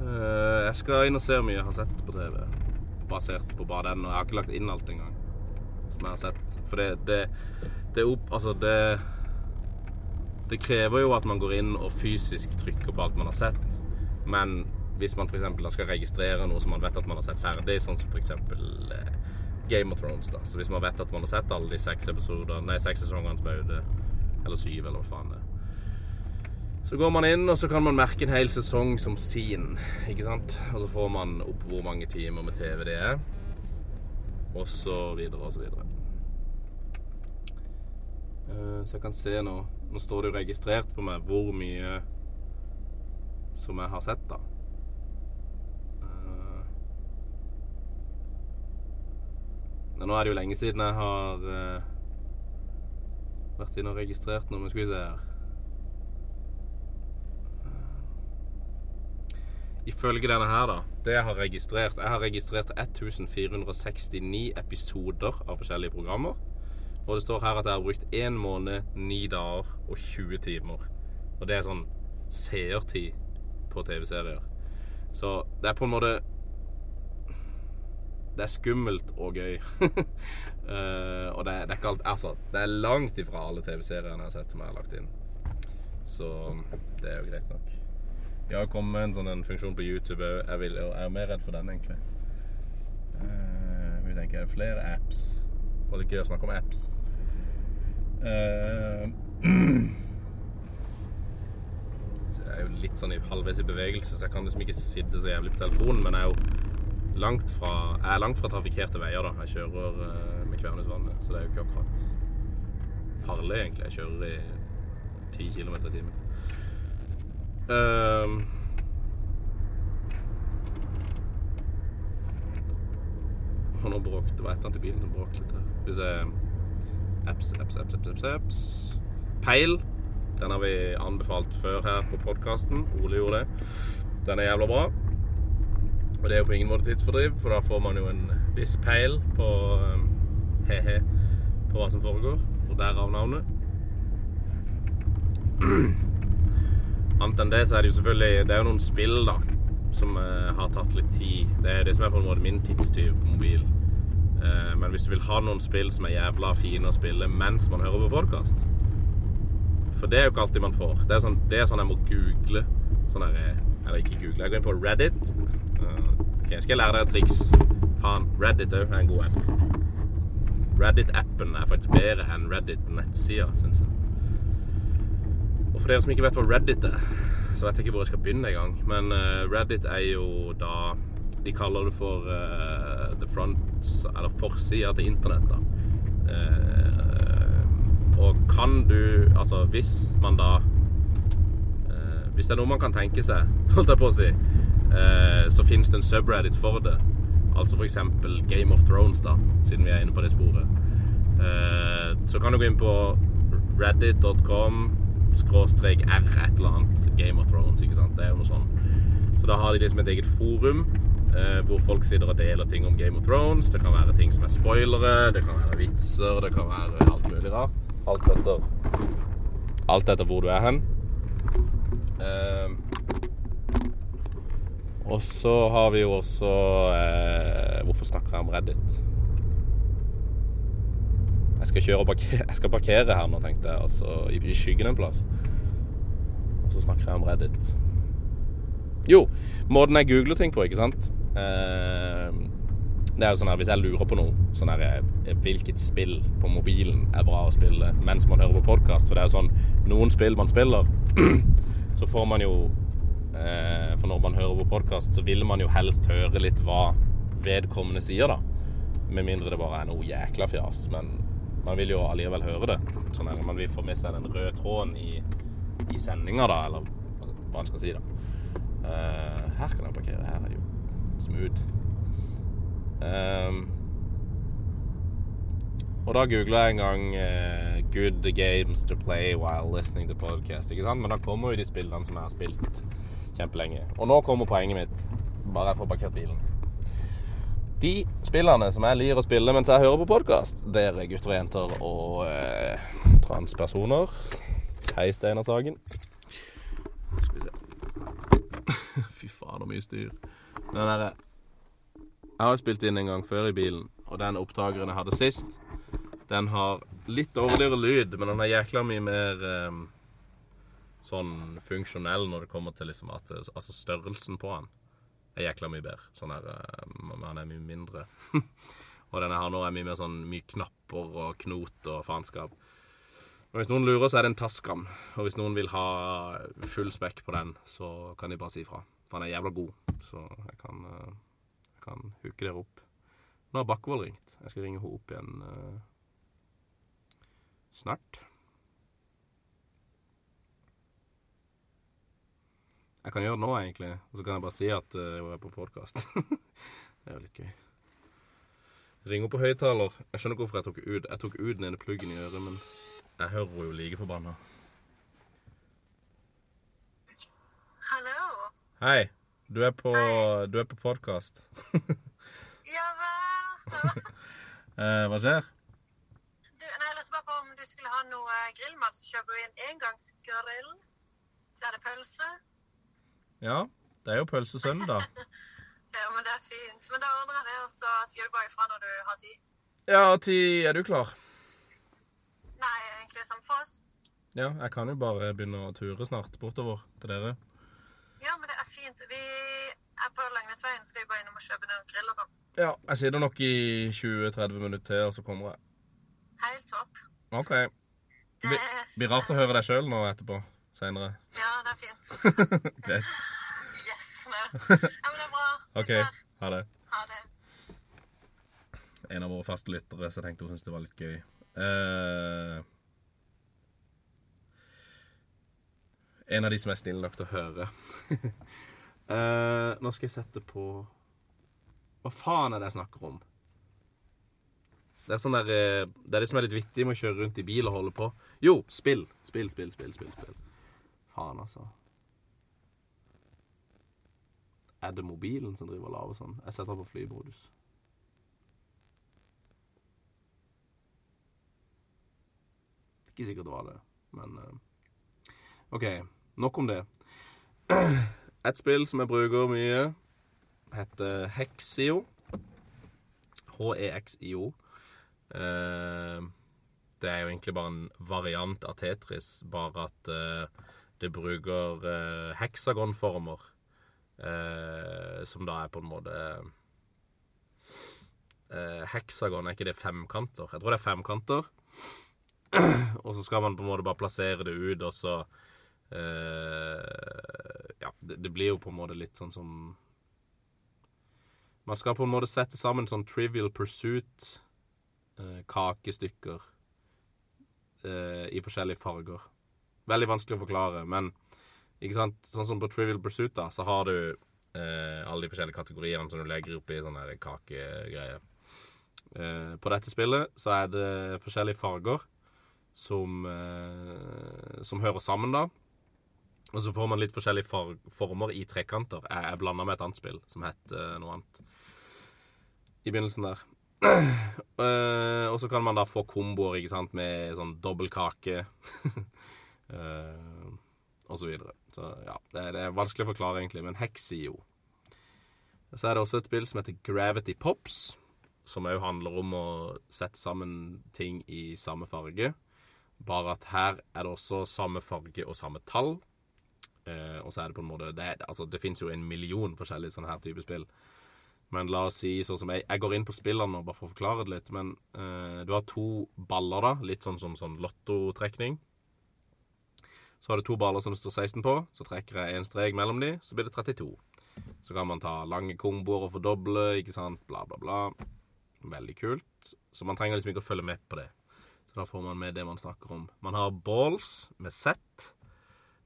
Jeg skal inn og se hvor mye jeg har sett på TV. Basert på bare den. Og jeg har ikke lagt inn alt engang. Som jeg har sett. For det, det, det opp Altså, det Det krever jo at man går inn og fysisk trykker på alt man har sett. Men hvis man f.eks. skal registrere noe som man vet at man har sett ferdig, sånn som f.eks. Eh, Game of Thrones, da. Så hvis man vet at man har sett alle de seks episodene Nei, seks sesongene som er ute, eller syv, eller hva faen det er så går man inn, og så kan man merke en hel sesong som sin. Ikke sant? Og så får man opp hvor mange timer med TV det er. Og så videre og så videre. Eh, Så jeg kan se nå Nå står det jo registrert på meg hvor mye som jeg har sett, da. Eh, Men nå er det jo lenge siden jeg har eh, vært inne og registrert noe. Men skal vi se her Ifølge denne her, da Det jeg har registrert Jeg har registrert 1469 episoder av forskjellige programmer. Og det står her at jeg har brukt 1 måned, 9 dager og 20 timer. Og det er sånn seertid på TV-serier. Så det er på en måte Det er skummelt og gøy. uh, og det, det er ikke alt Altså, det er langt ifra alle TV-seriene jeg har sett som jeg har lagt inn. Så det er jo greit nok. Jeg har kommet med en sånn en funksjon på YouTube òg. Jeg, jeg er mer redd for den, egentlig. Uh, vi tenker flere apps. Og det er gøy å snakke om apps. Uh, jeg er jo litt sånn i halvveis i bevegelse, så jeg kan liksom ikke sitte så jævlig på telefonen. Men jeg er jo langt fra, jeg er langt fra trafikkerte veier, da. Jeg kjører uh, med Kvernhusvannet, så det er jo ikke akkurat farlig, egentlig. Jeg kjører i 10 km i timen. Ehm. Og nå bråkte det var et eller annet i bilen som bråkte litt her. Skal vi se Apps, apps, apps, apps, apps, apps. Peil. Den har vi anbefalt før her på podkasten. Ole gjorde det. Den er jævla bra. Og det er jo på ingen måte tidsfordriv, for da får man jo en viss peil på um, he-he på hva som foregår. Og derav navnet. Annet enn det så er det jo selvfølgelig Det er jo noen spill da som uh, har tatt litt tid. Det er det som er på en måte min tidstyv på mobil. Uh, men hvis du vil ha noen spill som er jævla fine å spille mens man hører på podkast For det er jo ikke alltid man får. Det er sånn, det er sånn jeg må google. Sånn der, eh, eller ikke google. Jeg går inn på Reddit. Uh, ok, Skal jeg lære deg et triks? Faen. Reddit òg er en god app. Reddit-appen er faktisk bedre enn Reddit-nettsida, syns jeg. Og for dere som ikke vet hva Reddit er, så vet jeg ikke hvor jeg skal begynne engang. Men eh, Reddit er jo da De kaller det for uh, the front Eller forsida til internett, da. Uh, og kan du Altså, hvis man da uh, Hvis det er noe man kan tenke seg, holdt jeg på å si, så finnes det en subreddit for det. Altså eksempel Game of Thrones, da, siden vi er inne på det sporet. Så kan du gå inn på reddit.com skråstrek r et eller annet. Game of Thrones, ikke sant. Det er jo noe sånn. Så da har de liksom et eget forum eh, hvor folk sitter og deler ting om Game of Thrones. Det kan være ting som er spoilere, det kan være vitser, det kan være alt mulig rart. Alt etter Alt etter hvor du er hen. Eh, og så har vi jo også eh, Hvorfor snakker jeg om Reddit? Jeg skal kjøre og parkere, jeg skal parkere her nå, tenkte jeg. Altså i, skyggen en plass. Og så snakker jeg om Reddit. Jo, måten jeg googler ting på, ikke sant. Eh, det er jo sånn her, Hvis jeg lurer på noe, sånn her, eh, hvilket spill på mobilen er bra å spille mens man hører på podkast For det er jo sånn Noen spill man spiller, så får man jo eh, For når man hører på podkast, så vil man jo helst høre litt hva vedkommende sier, da. Med mindre det bare er noe jækla fjas. Men man vil jo allikevel høre det. Sånn at Man vil få med seg den røde tråden i, i sendinga, da. Eller altså, hva en skal si, da. Uh, her kan jeg parkere. Her er det jo smooth. Um, og da googla jeg en gang uh, 'good games to play while listening to podcast'. ikke sant? Men da kommer jo de spillene som jeg har spilt kjempelenge. Og nå kommer poenget mitt. Bare jeg får parkert bilen. De spillene som jeg liker å spille mens jeg hører på podkast, er gutter og jenter og eh, transpersoner. Hei, Steinar Sagen. Skal vi se. Fy fader, mye styr. Den derre Jeg har spilt inn en gang før i bilen, og den opptakeren jeg hadde sist, den har litt dårligere lyd, men den er jækla mye mer eh, sånn funksjonell når det kommer til liksom at Altså størrelsen på den er jækla mye bedre. Sånn her eh, Han er mye mindre. og denne her nå er mye mer sånn mye knapper og knot og faenskap. Og Hvis noen lurer, så er det en Tascam. Og hvis noen vil ha full spekk på den, så kan de bare si ifra. For han er jævla god, så jeg kan, eh, jeg kan hooke dere opp. Nå har Bakkevold ringt. Jeg skal ringe henne opp igjen eh, snart. Jeg kan gjøre det nå, egentlig. Og så kan jeg bare si at uh, hun er på podkast. det er jo litt gøy. Ring opp på høyttaler. Jeg skjønner ikke hvorfor jeg tok ut Jeg tok ut den ene pluggen i øret, men jeg hører henne jo like forbanna. Hallo. Hei. Du er på, du er på podkast. Ja vel. Eh, hva skjer? Du, nei, jeg lurte bare på om du skulle ha noe grillmat, så kjøper du en engangsgrill. Så er det pølse. Ja, det er jo pølsesøndag. Ja, men det er fint. Men da ordner jeg det, og så sier du bare ifra når du har tid. Ja, tid er du klar? Nei, egentlig som for oss. Ja, jeg kan jo bare begynne å ture snart bortover til dere. Ja, men det er fint. Vi er på Langnesveien, skal vi bare innom og kjøpe noen grill og sånn. Ja, jeg sitter nok i 20-30 minutter til, og så kommer jeg. Helt topp. OK. Det, blir rart å høre deg sjøl nå etterpå. Seinere. Ja, det er fint. Greit. Yes. Nei. Ja, men det er bra. OK. Ha det. Ha det. En av våre faste lyttere, som tenkte hun syntes det var litt gøy. Uh, en av de som er snille nok til å høre. uh, nå skal jeg sette på Hva faen er det jeg snakker om? Det er sånn der eh, Det er det som er litt vittig med å kjøre rundt i bil og holde på. Jo, spill. Spill, spill, spill, spill. spill. Faen, altså. Er det mobilen som driver og lager sånn? Jeg setter på flymodus. Ikke sikkert det var det, men eh, OK, nok om det. Et spill som jeg bruker mye, heter Hexio. H-e-x-i-o. Eh, det er jo egentlig bare en variant av Tetris, bare at eh, det bruker eh, heksagonformer. Eh, som da er på en måte eh, Heksagon, er ikke det femkanter? Jeg tror det er femkanter. Og så skal man på en måte bare plassere det ut, og så eh, Ja, det, det blir jo på en måte litt sånn som Man skal på en måte sette sammen sånn Trivial Pursuit-kakestykker eh, i forskjellige farger. Veldig vanskelig å forklare, men ikke sant? sånn som på Trivial Pursuit, da, så har du eh, alle de forskjellige kategoriene som du legger oppi sånne kakegreier. Eh, på dette spillet så er det forskjellige farger som, eh, som hører sammen, da. Og så får man litt forskjellige far former i trekanter. Jeg, jeg blanda med et annet spill som het eh, noe annet i begynnelsen der. Eh, og så kan man da få komboer ikke sant, med sånn dobbel kake eh, og så videre. Så ja, det, er- det er vanskelig å forklare, egentlig, men Hexio. Så er det også et spill som heter Gravity Pops, som òg handler om å sette sammen ting i samme farge. Bare at her er det også samme farge og samme tall. Uh, og så er det på en måte Det, altså, det fins jo en million forskjellige sånne her type spill. Men la oss si sånn som jeg Jeg går inn på spillene nå bare for å forklare det litt. Men uh, du har to baller, da. Litt sånn som sånn lottotrekning. Så har du to baller som det står 16 på. Så trekker jeg en strek mellom de, så blir det 32. Så kan man ta lange komboer og fordoble, ikke sant. Bla, bla, bla. Veldig kult. Så man trenger liksom ikke å følge med på det. Så da får man med det man snakker om. Man har balls med Z.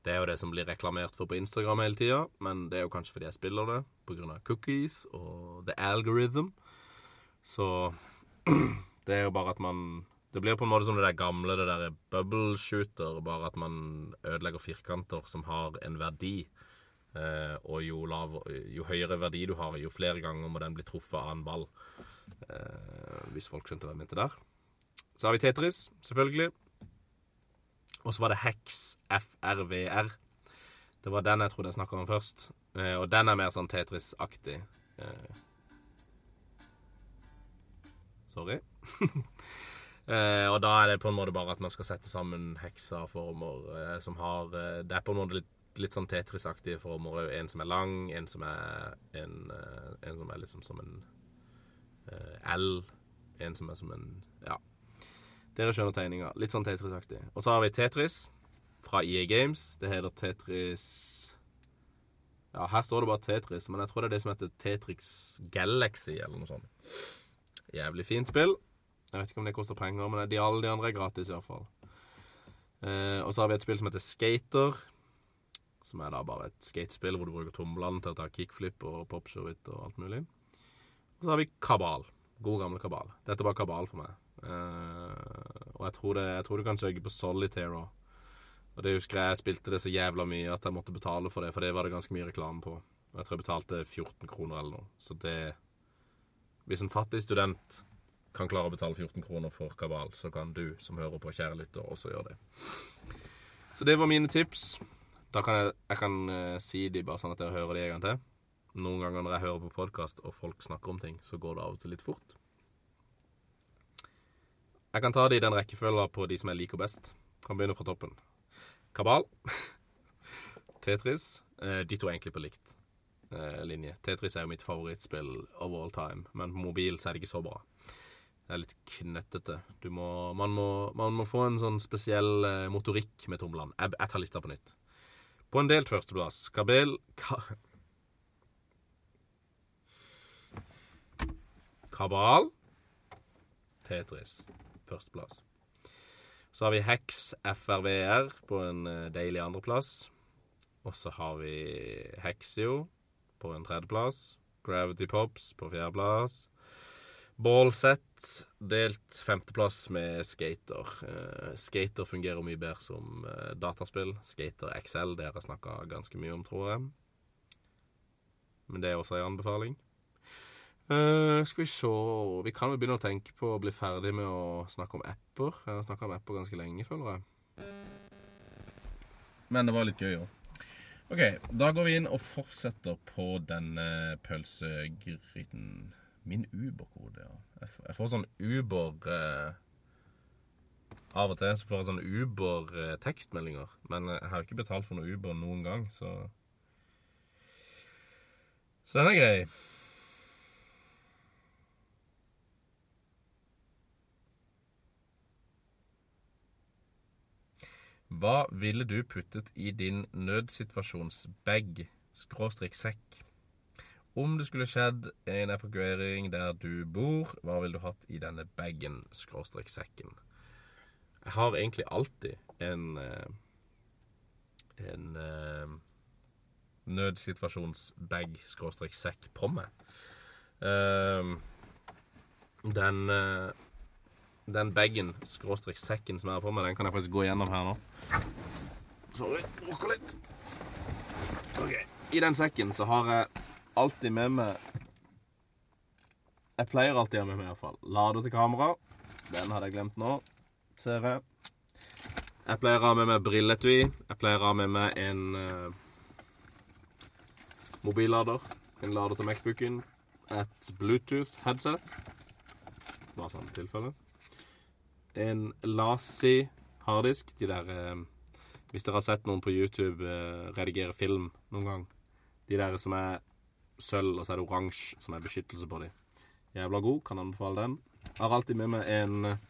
Det er jo det som blir reklamert for på Instagram hele tida, men det er jo kanskje fordi jeg spiller det pga. cookies og the algorithm. Så det er jo bare at man Det blir på en måte som det der gamle, det der bubble shooter, bare at man ødelegger firkanter som har en verdi. Eh, og jo, lav, jo høyere verdi du har, jo flere ganger må den bli truffet av en ball. Eh, hvis folk skjønte hva jeg mente der. Så har vi Tetris, selvfølgelig. Og så var det Hex FRVR. Det var den jeg trodde jeg snakka om først. Eh, og den er mer sånn Tetris-aktig. Eh. Sorry. eh, og da er det på en måte bare at man skal sette sammen heksaformer eh, som har eh, Det er på en måte litt, litt sånn Tetris-aktige former. En som er lang, en som er en, eh, en som er liksom som en eh, L. En som er som en Ja. Dere skjønner tegninga. Litt sånn Tetris-aktig. Og så har vi Tetris fra EA Games. Det heter Tetris Ja, her står det bare Tetris, men jeg tror det er det som heter Tetrix Galaxy, eller noe sånt. Jævlig fint spill. Jeg vet ikke om det koster penger, men de, alle de andre er gratis, iallfall. Eh, og så har vi et spill som heter Skater. Som er da bare et skatespill hvor du bruker tomlene til å ta kickflip og popshowit og alt mulig. Og så har vi Kabal. God gamle Kabal. Dette bare Kabal for meg. Eh, og jeg tror, det, jeg tror du kan søke på Solitaire òg. Og det husker jeg jeg spilte det så jævla mye at jeg måtte betale for det, for det var det ganske mye reklame på. Og jeg tror jeg betalte 14 kroner eller noe. Så det Hvis en fattig student kan klare å betale 14 kroner for Kabal, så kan du som hører på, kjære lytter, også gjøre det. Så det var mine tips. Da kan jeg, jeg kan uh, si de bare sånn at dere hører de en gang til. Noen ganger når jeg hører på podkast og folk snakker om ting, så går det av og til litt fort. Jeg kan ta det i den rekkefølga på de som jeg liker best. Kan begynne fra toppen. Kabal. Tetris. Eh, de to er egentlig på likt eh, linje. Tetris er jo mitt favorittspill of all time, men på mobil så er det ikke så bra. Det er litt knettete. Du må, man, må, man må få en sånn spesiell eh, motorikk med tomlene. Jeg, jeg tar lista på nytt. På en delt førsteplass Kabel ka, Kabal. Tetris. Førsteplass. Så har vi Hex FRVR på en eh, deilig andreplass. Og så har vi Hexio på en tredjeplass. Gravity Pops på fjerdeplass. Ballset delt femteplass med Skater. Uh, Skater fungerer mye bedre som uh, dataspill. Skater XL, det har jeg snakka ganske mye om, tror jeg. Men det er også en anbefaling. Uh, skal vi se Vi kan vel begynne å tenke på å bli ferdig med å snakke om apper. Jeg har snakka om apper ganske lenge, føler jeg. Men det var litt gøy òg. OK, da går vi inn og fortsetter på denne pølsegryten. Min Uber-kode, ja. Jeg får sånn Uber eh, Av og til så får jeg sånn Uber-tekstmeldinger. Men jeg har jo ikke betalt for noe Uber noen gang, så Så den er grei. Hva ville du puttet i din nødsituasjonsbag, skråstrek sekk? Om det skulle skjedd en evakuering der du bor, hva ville du hatt i denne bagen, skråstrek sekken? Jeg har egentlig alltid en eh, en eh, nødsituasjonsbag, skråstrek sekk, på meg. Eh, den eh, den bagen, skråstrek sekken som jeg har på meg, den kan jeg faktisk gå gjennom her nå. Sorry, rocker litt. Ok, I den sekken så har jeg alltid med meg Jeg pleier alltid å ha med meg i hvert fall lader til kamera. Den hadde jeg glemt nå, ser jeg. Jeg pleier å ha med meg brilletui. Jeg pleier å ha med meg en uh, mobillader. En lader til Macbooken. Et Bluetooth-headset. Bare sånn tilfelle en Lasi harddisk. De der uh, Hvis dere har sett noen på YouTube uh, redigere film noen gang. De der som er sølv, og så er det oransje som er beskyttelse på dem. Jævla god. Kan anbefale den. Jeg Har alltid med meg en eh,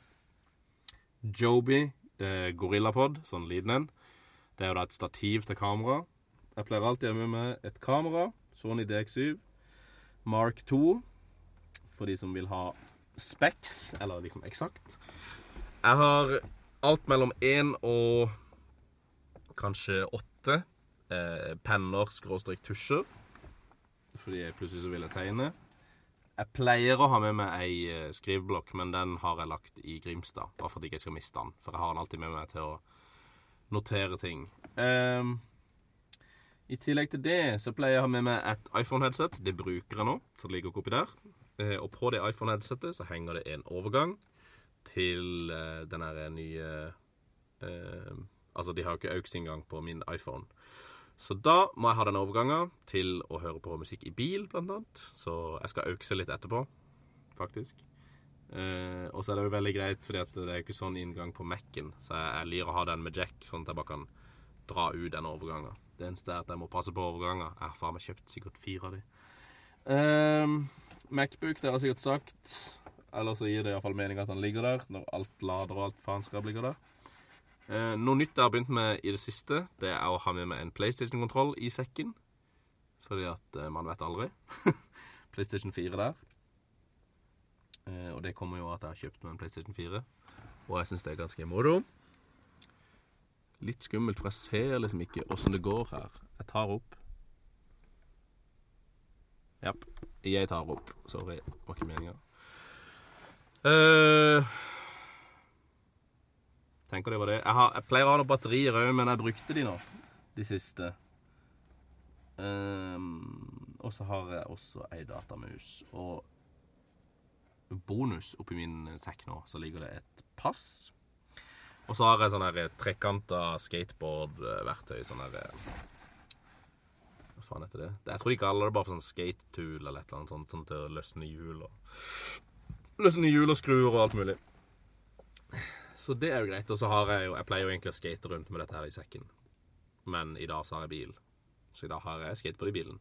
Joby eh, GorillaPod, sånn liten en. Det er jo da et stativ til kamera. Jeg pleier alltid å ha med meg et kamera. Sony DX7. Mark 2. For de som vil ha specs, eller liksom eksakt. Jeg har alt mellom én og kanskje åtte eh, penner, skråstrek tusjer. Fordi jeg plutselig så ville tegne. Jeg pleier å ha med meg ei eh, skriveblokk, men den har jeg lagt i Grimstad. Bare for at jeg ikke skal miste den. For jeg har den alltid med meg til å notere ting. Um, I tillegg til det så pleier jeg å ha med meg et iPhone-headset. Det bruker jeg nå, så det ligger oppi der. Eh, og på det iPhone-headsetet så henger det en overgang til eh, den derre nye uh, Altså, de har jo ikke AUX-inngang på min iPhone. Så da må jeg ha den overgangen til å høre på musikk i bil, blant annet. Så jeg skal økse litt etterpå, faktisk. Eh, og så er det jo veldig greit, fordi det er jo ikke sånn inngang på Mac-en. Så jeg, jeg liker å ha den med jack, sånn at jeg bare kan dra ut den overgangen. Det eneste er at jeg må passe på overganger. Jeg har faen meg kjøpt sikkert fire av de. Eh, Macbook, det har jeg sikkert sagt. Eller så gir det iallfall mening at den ligger der, når alt lader og alt faenskap ligger der. Eh, noe nytt jeg har begynt med i det siste, det er å ha med meg en PlayStation-kontroll i sekken. Fordi at eh, man vet aldri. PlayStation 4 der. Eh, og det kommer jo av at jeg har kjøpt meg en PlayStation 4. Og jeg syns det er ganske moro. Litt skummelt, for jeg ser liksom ikke åssen det går her. Jeg tar opp. Ja, Jeg tar opp. Sorry, var ikke meninga. Uh, tenker det var det. Jeg, har, jeg pleier å ha noen batterier òg, men jeg brukte de nå. De siste. Um, og så har jeg også ei datamus. Og bonus oppi min sekk nå, så ligger det et pass. Og så har jeg sånn her trekanta skateboard-verktøy. Sånn her Hva faen heter det? Jeg tror de kaller det bare for sånn skate-tool eller et eller annet sånt, sånn til å løsne hjul og Løsne hjul og skruer og alt mulig. Så det er jo greit. Og så har jeg jo Jeg pleier jo egentlig å skate rundt med dette her i sekken. Men i dag så har jeg bil. Så i dag har jeg skateboard i bilen.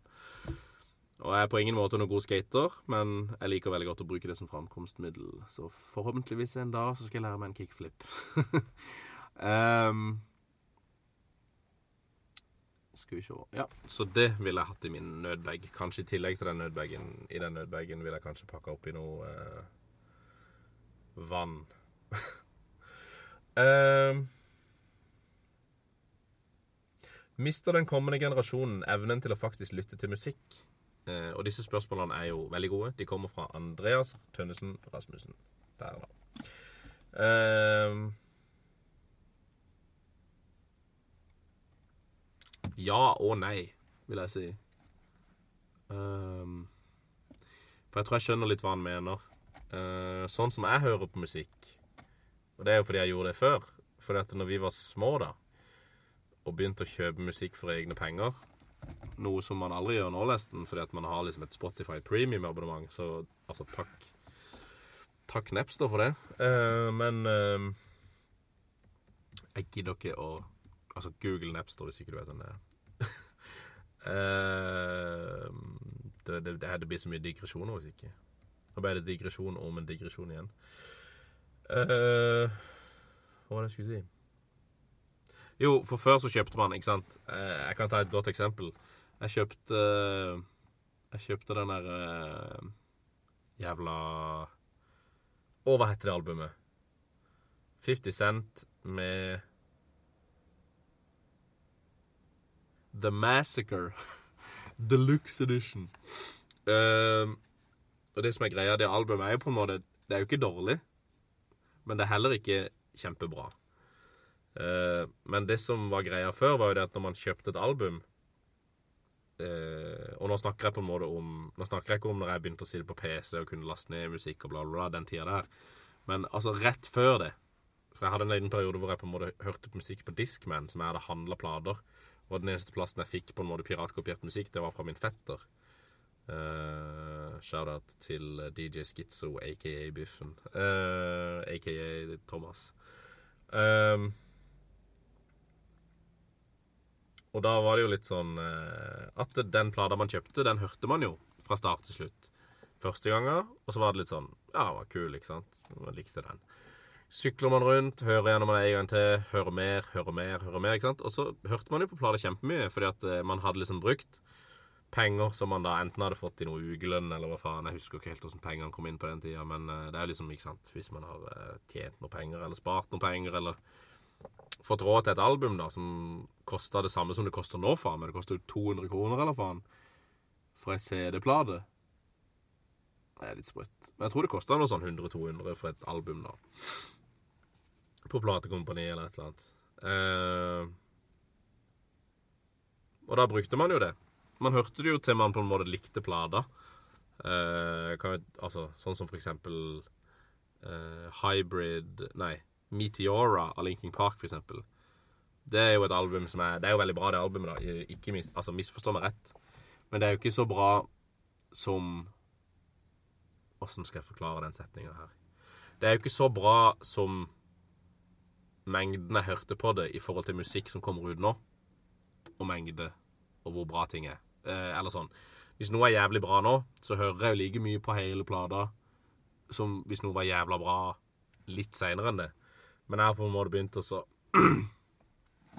Og jeg er på ingen måte noen god skater, men jeg liker veldig godt å bruke det som framkomstmiddel. Så forhåpentligvis en dag så skal jeg lære meg en kickflip. um, skal vi se Ja, så det ville jeg hatt i min nødbag. Kanskje i tillegg til den nødbagen. I den nødbagen vil jeg kanskje pakke oppi noe eh, vann. um, Mister den kommende generasjonen evnen til å faktisk lytte til musikk? Uh, og disse spørsmålene er jo veldig gode. De kommer fra Andreas Tønnesen Rasmussen. Der, da. Uh, ja og nei, vil jeg si. Eh, for jeg tror jeg skjønner litt hva han mener. Uh, sånn som jeg hører på musikk, og det er jo fordi jeg gjorde det før Fordi at når vi var små, da, og begynte å kjøpe musikk for egne penger noe som man aldri gjør nå, nesten, fordi at man har liksom et Spotify premium-abonnement. Så altså, takk Takk Napster for det. Eh, men eh, jeg gidder ikke å Altså, Google Napster hvis ikke du vet hvem det er. eh, det, det, det, blir så mye digresjoner hvis ikke. Nå ble det digresjon om en digresjon igjen. Eh, hva var det jeg skulle si? Jo, for før så kjøpte man, ikke sant uh, Jeg kan ta et godt eksempel. Jeg kjøpte Jeg kjøpte den der uh, jævla Å, hva heter det albumet? 50 Cent med The Massacre. Deluxe Edition. Uh, og det som er greia, det albumet er jo på en måte Det er jo ikke dårlig, men det er heller ikke kjempebra. Uh, men det som var greia før, var jo det at når man kjøpte et album uh, Og nå snakker jeg på en måte om Nå snakker jeg ikke om når jeg begynte å sitte på PC og kunne laste ned musikk og bla, bla, bla, den tida der. Men altså rett før det For jeg hadde en liten periode hvor jeg på en måte hørte på musikk på Discman, som jeg hadde handla plater. Og den eneste plassen jeg fikk på en måte piratkopiert musikk, det var fra min fetter. Uh, Shout-out til DJ Skizzo, aka Biffen. aka Thomas. Um, Og da var det jo litt sånn eh, at den plata man kjøpte, den hørte man jo fra start til slutt. Første gangen, og så var det litt sånn Ja, den var kul, ikke sant? Man likte den. Sykler man rundt, hører gjennom den en gang til, hører mer, hører mer, hører mer. ikke sant? Og så hørte man jo på plata kjempemye, fordi at eh, man hadde liksom brukt penger som man da enten hadde fått i noe ukelønn, eller hva faen. Jeg husker ikke helt hvordan pengene kom inn på den tida, men eh, det er liksom, ikke sant Hvis man har eh, tjent noe penger, eller spart noe penger, eller fått råd til et album da som kosta det samme som det koster nå, faen. Men det koster 200 kroner, eller faen, for ei CD-plate. Det er litt sprøtt. Men jeg tror det kosta noe sånn 100-200 for et album, da. På platekompani eller et eller annet. Uh, og da brukte man jo det. Man hørte det jo til man på en måte likte plata. Uh, altså, sånn som for eksempel uh, Hybrid Nei. Meteora av Linkin Park, for eksempel. Det er jo et album som er Det er jo veldig bra, det albumet, da. Ikke mis, altså, misforstå meg rett. Men det er jo ikke så bra som Åssen skal jeg forklare den setninga her? Det er jo ikke så bra som mengden jeg hørte på det i forhold til musikk som kommer ut nå, og mengde, og hvor bra ting er. Eh, eller sånn. Hvis noe er jævlig bra nå, så hører jeg jo like mye på hele plata som hvis noe var jævla bra litt seinere enn det. Men jeg har på en måte begynt å så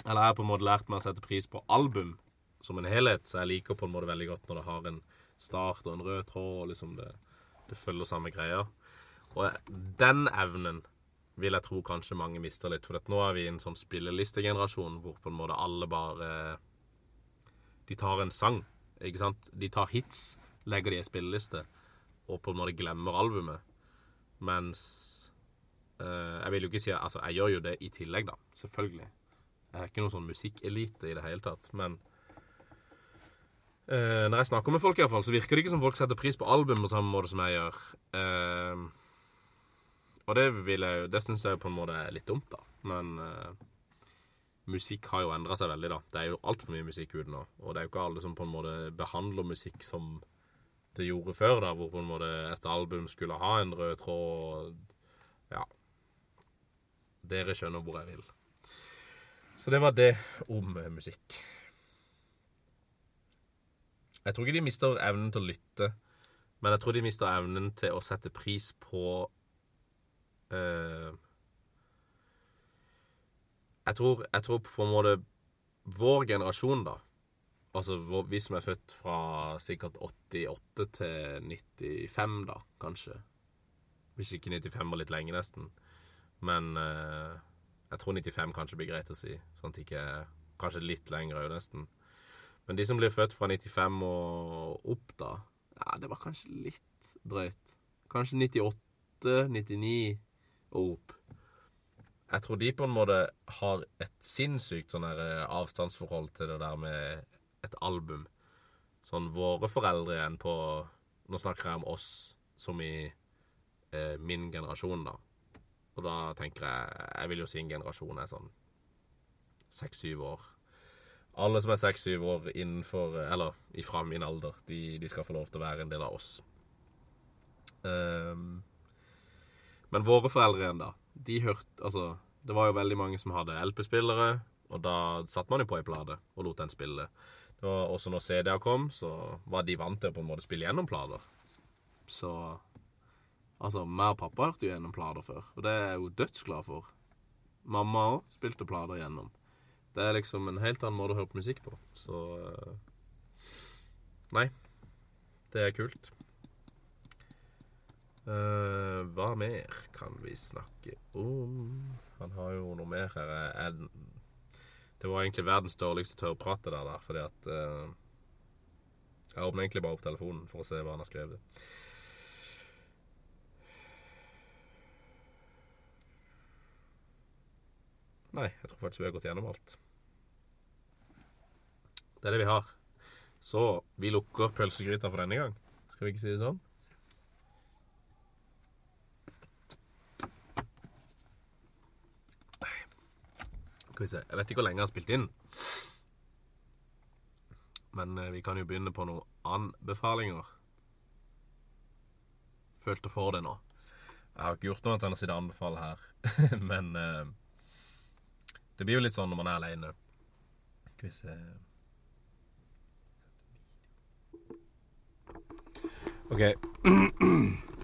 Eller jeg har på en måte lært meg å sette pris på album som en helhet, så jeg liker på en måte veldig godt når det har en start og en rød tråd, og liksom det, det følger samme greia. Og den evnen vil jeg tro kanskje mange mister litt, for nå er vi i en sånn spillelistegenerasjon hvor på en måte alle bare De tar en sang, ikke sant? De tar hits, legger de i spilleliste, og på en måte glemmer albumet. Mens eh, Jeg vil jo ikke si Altså, jeg gjør jo det i tillegg, da. Selvfølgelig. Jeg er ikke noen sånn musikkelite i det hele tatt, men eh, Når jeg snakker med folk, i hvert fall, så virker det ikke som folk setter pris på album på samme måte som jeg gjør. Eh, og det vil jeg jo Det syns jeg på en måte er litt dumt, da. Men eh, musikk har jo endra seg veldig, da. Det er jo altfor mye musikk ute nå. Og det er jo ikke alle som på en måte behandler musikk som det gjorde før, da, hvor på en måte et album skulle ha en rød tråd. Ja. Dere skjønner hvor jeg vil. Så det var det om eh, musikk. Jeg tror ikke de mister evnen til å lytte, men jeg tror de mister evnen til å sette pris på eh, jeg, tror, jeg tror på en måte vår generasjon, da Altså vi som er født fra sikkert 88 til 95, da, kanskje. Hvis ikke 95 var litt lenge, nesten. Men eh, jeg tror 95 kanskje blir greit å si. Sånn at ikke Kanskje litt lenger òg, nesten. Men de som blir født fra 95 og opp, da Ja, det var kanskje litt drøyt. Kanskje 98, 99 og opp. Jeg tror de på en måte har et sinnssykt sånn her eh, avstandsforhold til det der med et album. Sånn våre foreldre igjen på Nå snakker jeg om oss som i eh, min generasjon, da. Og da tenker jeg Jeg vil jo si en generasjon er sånn seks-syv år. Alle som er seks-syv år innenfor Eller ifra min alder, de, de skal få lov til å være en del av oss. Um, men våre foreldre igjen, da. De hørte Altså, det var jo veldig mange som hadde LP-spillere, og da satte man jo på ei plate og lot den spille. Det var også når CD-er kom, så var de vant til å på en måte spille gjennom plater. Så Altså, meg og pappa hørte jo gjennom plater før, og det er jeg jo dødsglad for. Mamma òg spilte plater gjennom. Det er liksom en helt annen måte å høre på musikk på, så eh, Nei. Det er kult. Uh, hva mer kan vi snakke om? Han har jo noe mer her. Jeg, det var egentlig verdens dårligste tørrprat, det der, der fordi at eh, Jeg åpner egentlig bare opp telefonen for å se hva han har skrevet. Nei, jeg tror faktisk vi har gått gjennom alt. Det er det vi har. Så vi lukker pølsegryta for denne gang. Skal vi ikke si det sånn? Skal. Jeg vet ikke hvor lenge jeg har spilt inn. Men eh, vi kan jo begynne på noen anbefalinger. Følte for det nå. Jeg har ikke gjort noe annet enn å sitte anbefale her. Men eh, det blir jo litt sånn når man er aleine. Skal vi se OK.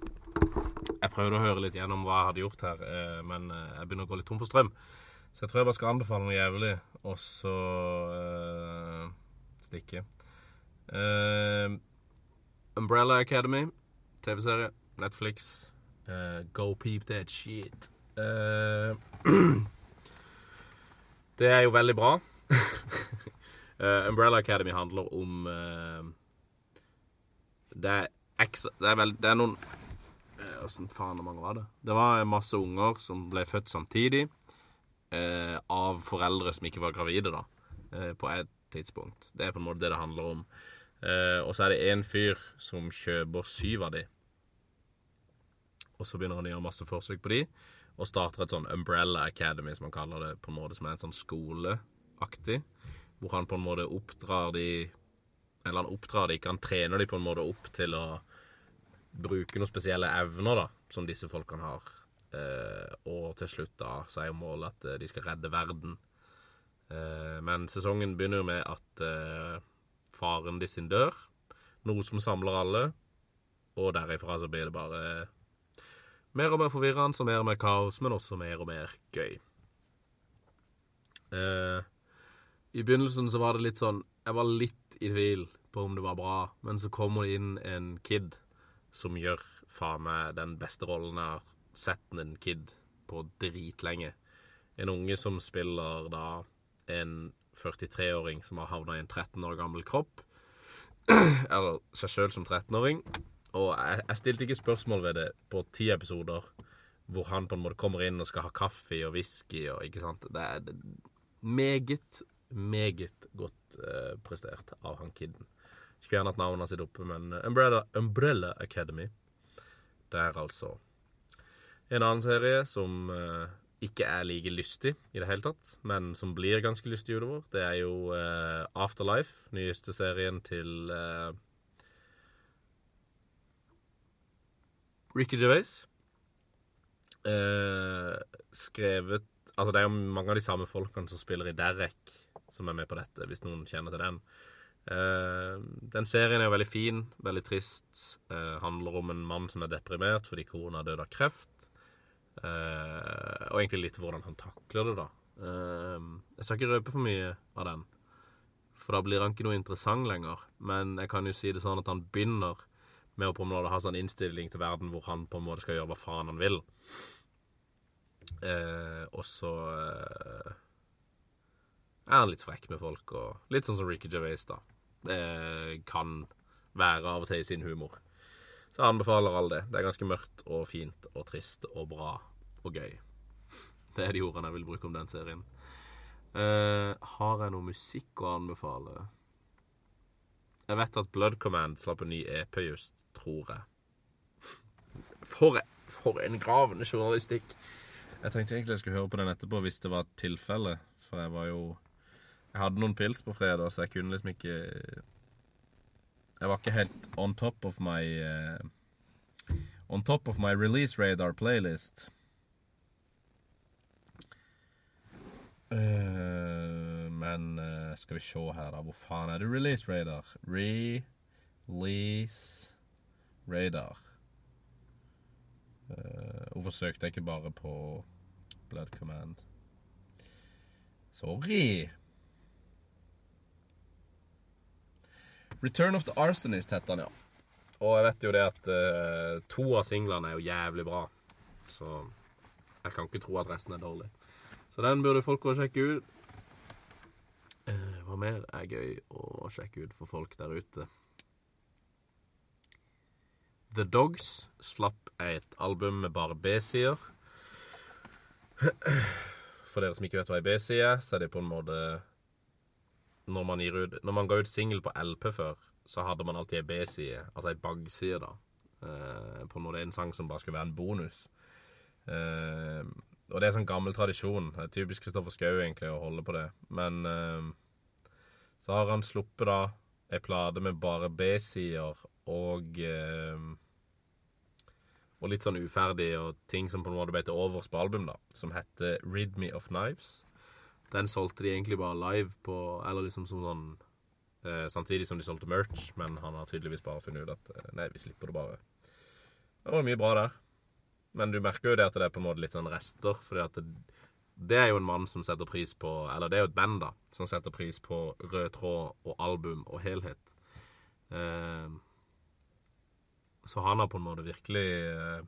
Jeg prøvde å høre litt gjennom hva jeg hadde gjort her, eh, men eh, jeg begynner å gå litt tom for strøm. Så jeg tror jeg bare skal anbefale noe jævlig, og så uh, stikke. Uh, Umbrella Academy, TV-serie, Netflix. Uh, go peep that shit. Det er jo veldig bra. Umbrella Academy handler om Det er ekstra Det er, vel, det er noen Åssen faen hvor mange var det? Det var masse unger som ble født samtidig eh, av foreldre som ikke var gravide, da. Eh, på et tidspunkt. Det er på en måte det det handler om. Eh, og så er det én fyr som kjøper syv av de. Og så begynner han å gjøre masse forsøk på de. og starter et sånn Umbrella Academy, som han kaller det, på en måte som er en sånn skoleaktig. Hvor han på en måte oppdrar de Eller han oppdrar de ikke, han trener de på en måte opp til å bruke noen spesielle evner da, som disse folkene har. Eh, og til slutt da, så er jo målet at eh, de skal redde verden. Eh, men sesongen begynner jo med at faren de sin dør. Noe som samler alle. Og derifra så blir det bare mer og mer forvirrende og mer og mer kaos, men også mer og mer gøy. I begynnelsen så var det litt sånn Jeg var litt i tvil på om det var bra, men så kommer det inn en kid som gjør faen meg den beste rollen jeg har sett en kid på dritlenge. En unge som spiller da en 43-åring som har havna i en 13 år gammel kropp. Eller seg sjøl som 13-åring. Og jeg, jeg stilte ikke spørsmål ved det på ti episoder hvor han på en måte kommer inn og skal ha kaffe og whisky og ikke sant. Det er meget, meget godt uh, prestert av han kiden. Skulle gjerne hatt navnet sitt oppe, men Umbrella, Umbrella Academy. Er altså en annen serie som eh, ikke er like lystig i det hele tatt, men som blir ganske lystig utover. Det er jo eh, Afterlife, nyeste serien til eh, Ricky Gervais. Eh, skrevet Altså, det er jo mange av de samme folkene som spiller i Derek, som er med på dette, hvis noen kjenner til den. Eh, den serien er jo veldig fin, veldig trist. Eh, handler om en mann som er deprimert fordi kona døde av kreft. Eh, og egentlig litt hvordan han takler det, da. Eh, jeg skal ikke røpe for mye av den, for da blir han ikke noe interessant lenger. Men jeg kan jo si det sånn at han begynner med å på en måte ha sånn innstilling til verden hvor han på en måte skal gjøre hva faen han vil. Eh, og så eh, er han litt frekk med folk, og litt sånn som Ricky Gervais, da. Det kan være av og til i sin humor. Så jeg anbefaler alle det. Det er ganske mørkt og fint og trist og bra og gøy. Det er de ordene jeg vil bruke om den serien. Uh, har jeg noe musikk å anbefale? Jeg vet at Blood Command slapp en ny EP just, tror jeg. For, for en gravende journalistikk. Jeg tenkte egentlig jeg skulle høre på den etterpå hvis det var et tilfelle. For jeg var jo Jeg hadde noen pils på fredag, så jeg kunne liksom ikke Jeg var ikke helt on top of my uh, On top of my release radar playlist. Uh, men uh, skal vi se her, da. Hvor faen er det release radar? Release radar. Hvorfor søkte jeg ikke bare på Blood Command? Sorry. Return of the Arsonist heter den, ja. Og jeg vet jo det at uh, to av singlene er jo jævlig bra. Så jeg kan ikke tro at resten er dårlig. Så den burde folk gå og sjekke ut. Eh, hva mer er gøy å sjekke ut for folk der ute? The Dogs slapp et album med bare B-sider. For dere som ikke vet hva ei B-side er, så er det på en måte Når man, ut, når man ga ut singel på LP før, så hadde man alltid ei B-side, altså ei bagside, da. Eh, på det er en sang som bare skulle være en bonus. Eh, og det er sånn gammel tradisjon. Det er typisk Kristoffer Schou egentlig å holde på det. Men eh, så har han sluppet da ei plate med bare B-sider og eh, Og litt sånn uferdig og ting som på en måte ble til overs på album, da. Som heter Rid Me of Knives. Den solgte de egentlig bare live på Eller liksom som sånn eh, Samtidig som de solgte merch, men han har tydeligvis bare funnet ut at eh, Nei, vi slipper det bare. Det var mye bra der. Men du merker jo det at det er på en måte litt sånn rester, fordi at det, det er jo en mann som setter pris på Eller det er jo et band, da, som setter pris på rød tråd og album og helhet. Eh, så han har på en måte virkelig eh,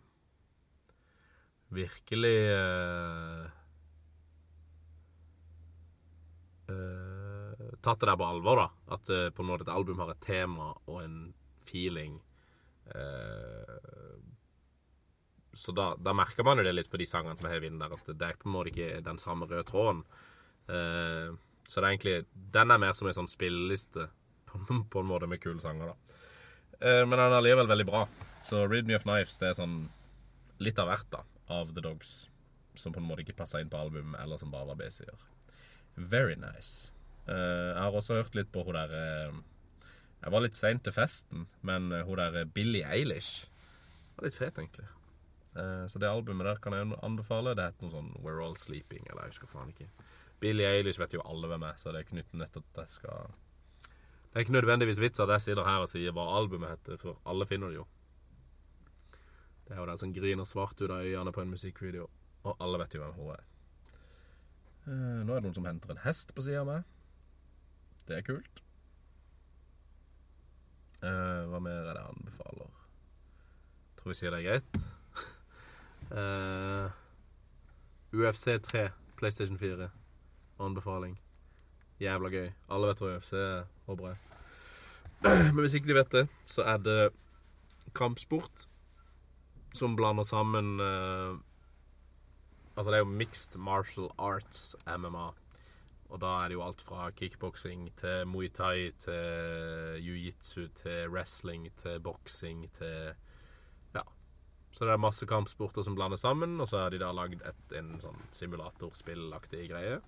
Virkelig eh, eh, Tatt det der på alvor, da. At uh, på en måte et album har et tema og en feeling. Uh, så da, da merker man jo det litt på de sangene som er hevet inn der, at det er på en måte ikke den samme røde tråden. Så det er egentlig Den er mer som en sånn spilleliste, på, på en måte, med kule sanger, da. Men den er allikevel veldig bra. Så Read Me of Knives det er sånn litt av hvert, da, av The Dogs. som på en måte ikke passa inn på album, eller som bare var B-sider. Very nice. Uh, jeg har også hørt litt på hun der uh, Jeg var litt sein til festen, men uh, hun der Billie Eilish var litt fet, egentlig. Så det albumet der kan jeg anbefale. Det heter noe sånn We're All Sleeping, eller jeg husker faen ikke. Billie Eilish vet jo alle hvem er, så det er ikke nødt at jeg skal Det er ikke nødvendigvis vits at jeg sitter her og sier hva albumet heter, for alle finner det jo. Det er jo den som griner svart ut av øynene på en musikkvideo, og alle vet jo hvem hun er. Eh, nå er det noen som henter en hest på sida av meg. Det er kult. Eh, hva mer er det jeg anbefaler? Tror vi sier det er greit. Eh, UFC 3, PlayStation 4. Anbefaling. Jævla gøy. Alle vet hva UFC er, håper jeg. Men hvis ikke de vet det, så er det kampsport som blander sammen eh, Altså, det er jo mixed martial arts, MMA. Og da er det jo alt fra kickboksing til muay thai til jiu-jitsu til wrestling til boksing til Ja. Så det er masse kampsporter som blander sammen, og så har de da lagd en sånn simulatorspillaktig greie.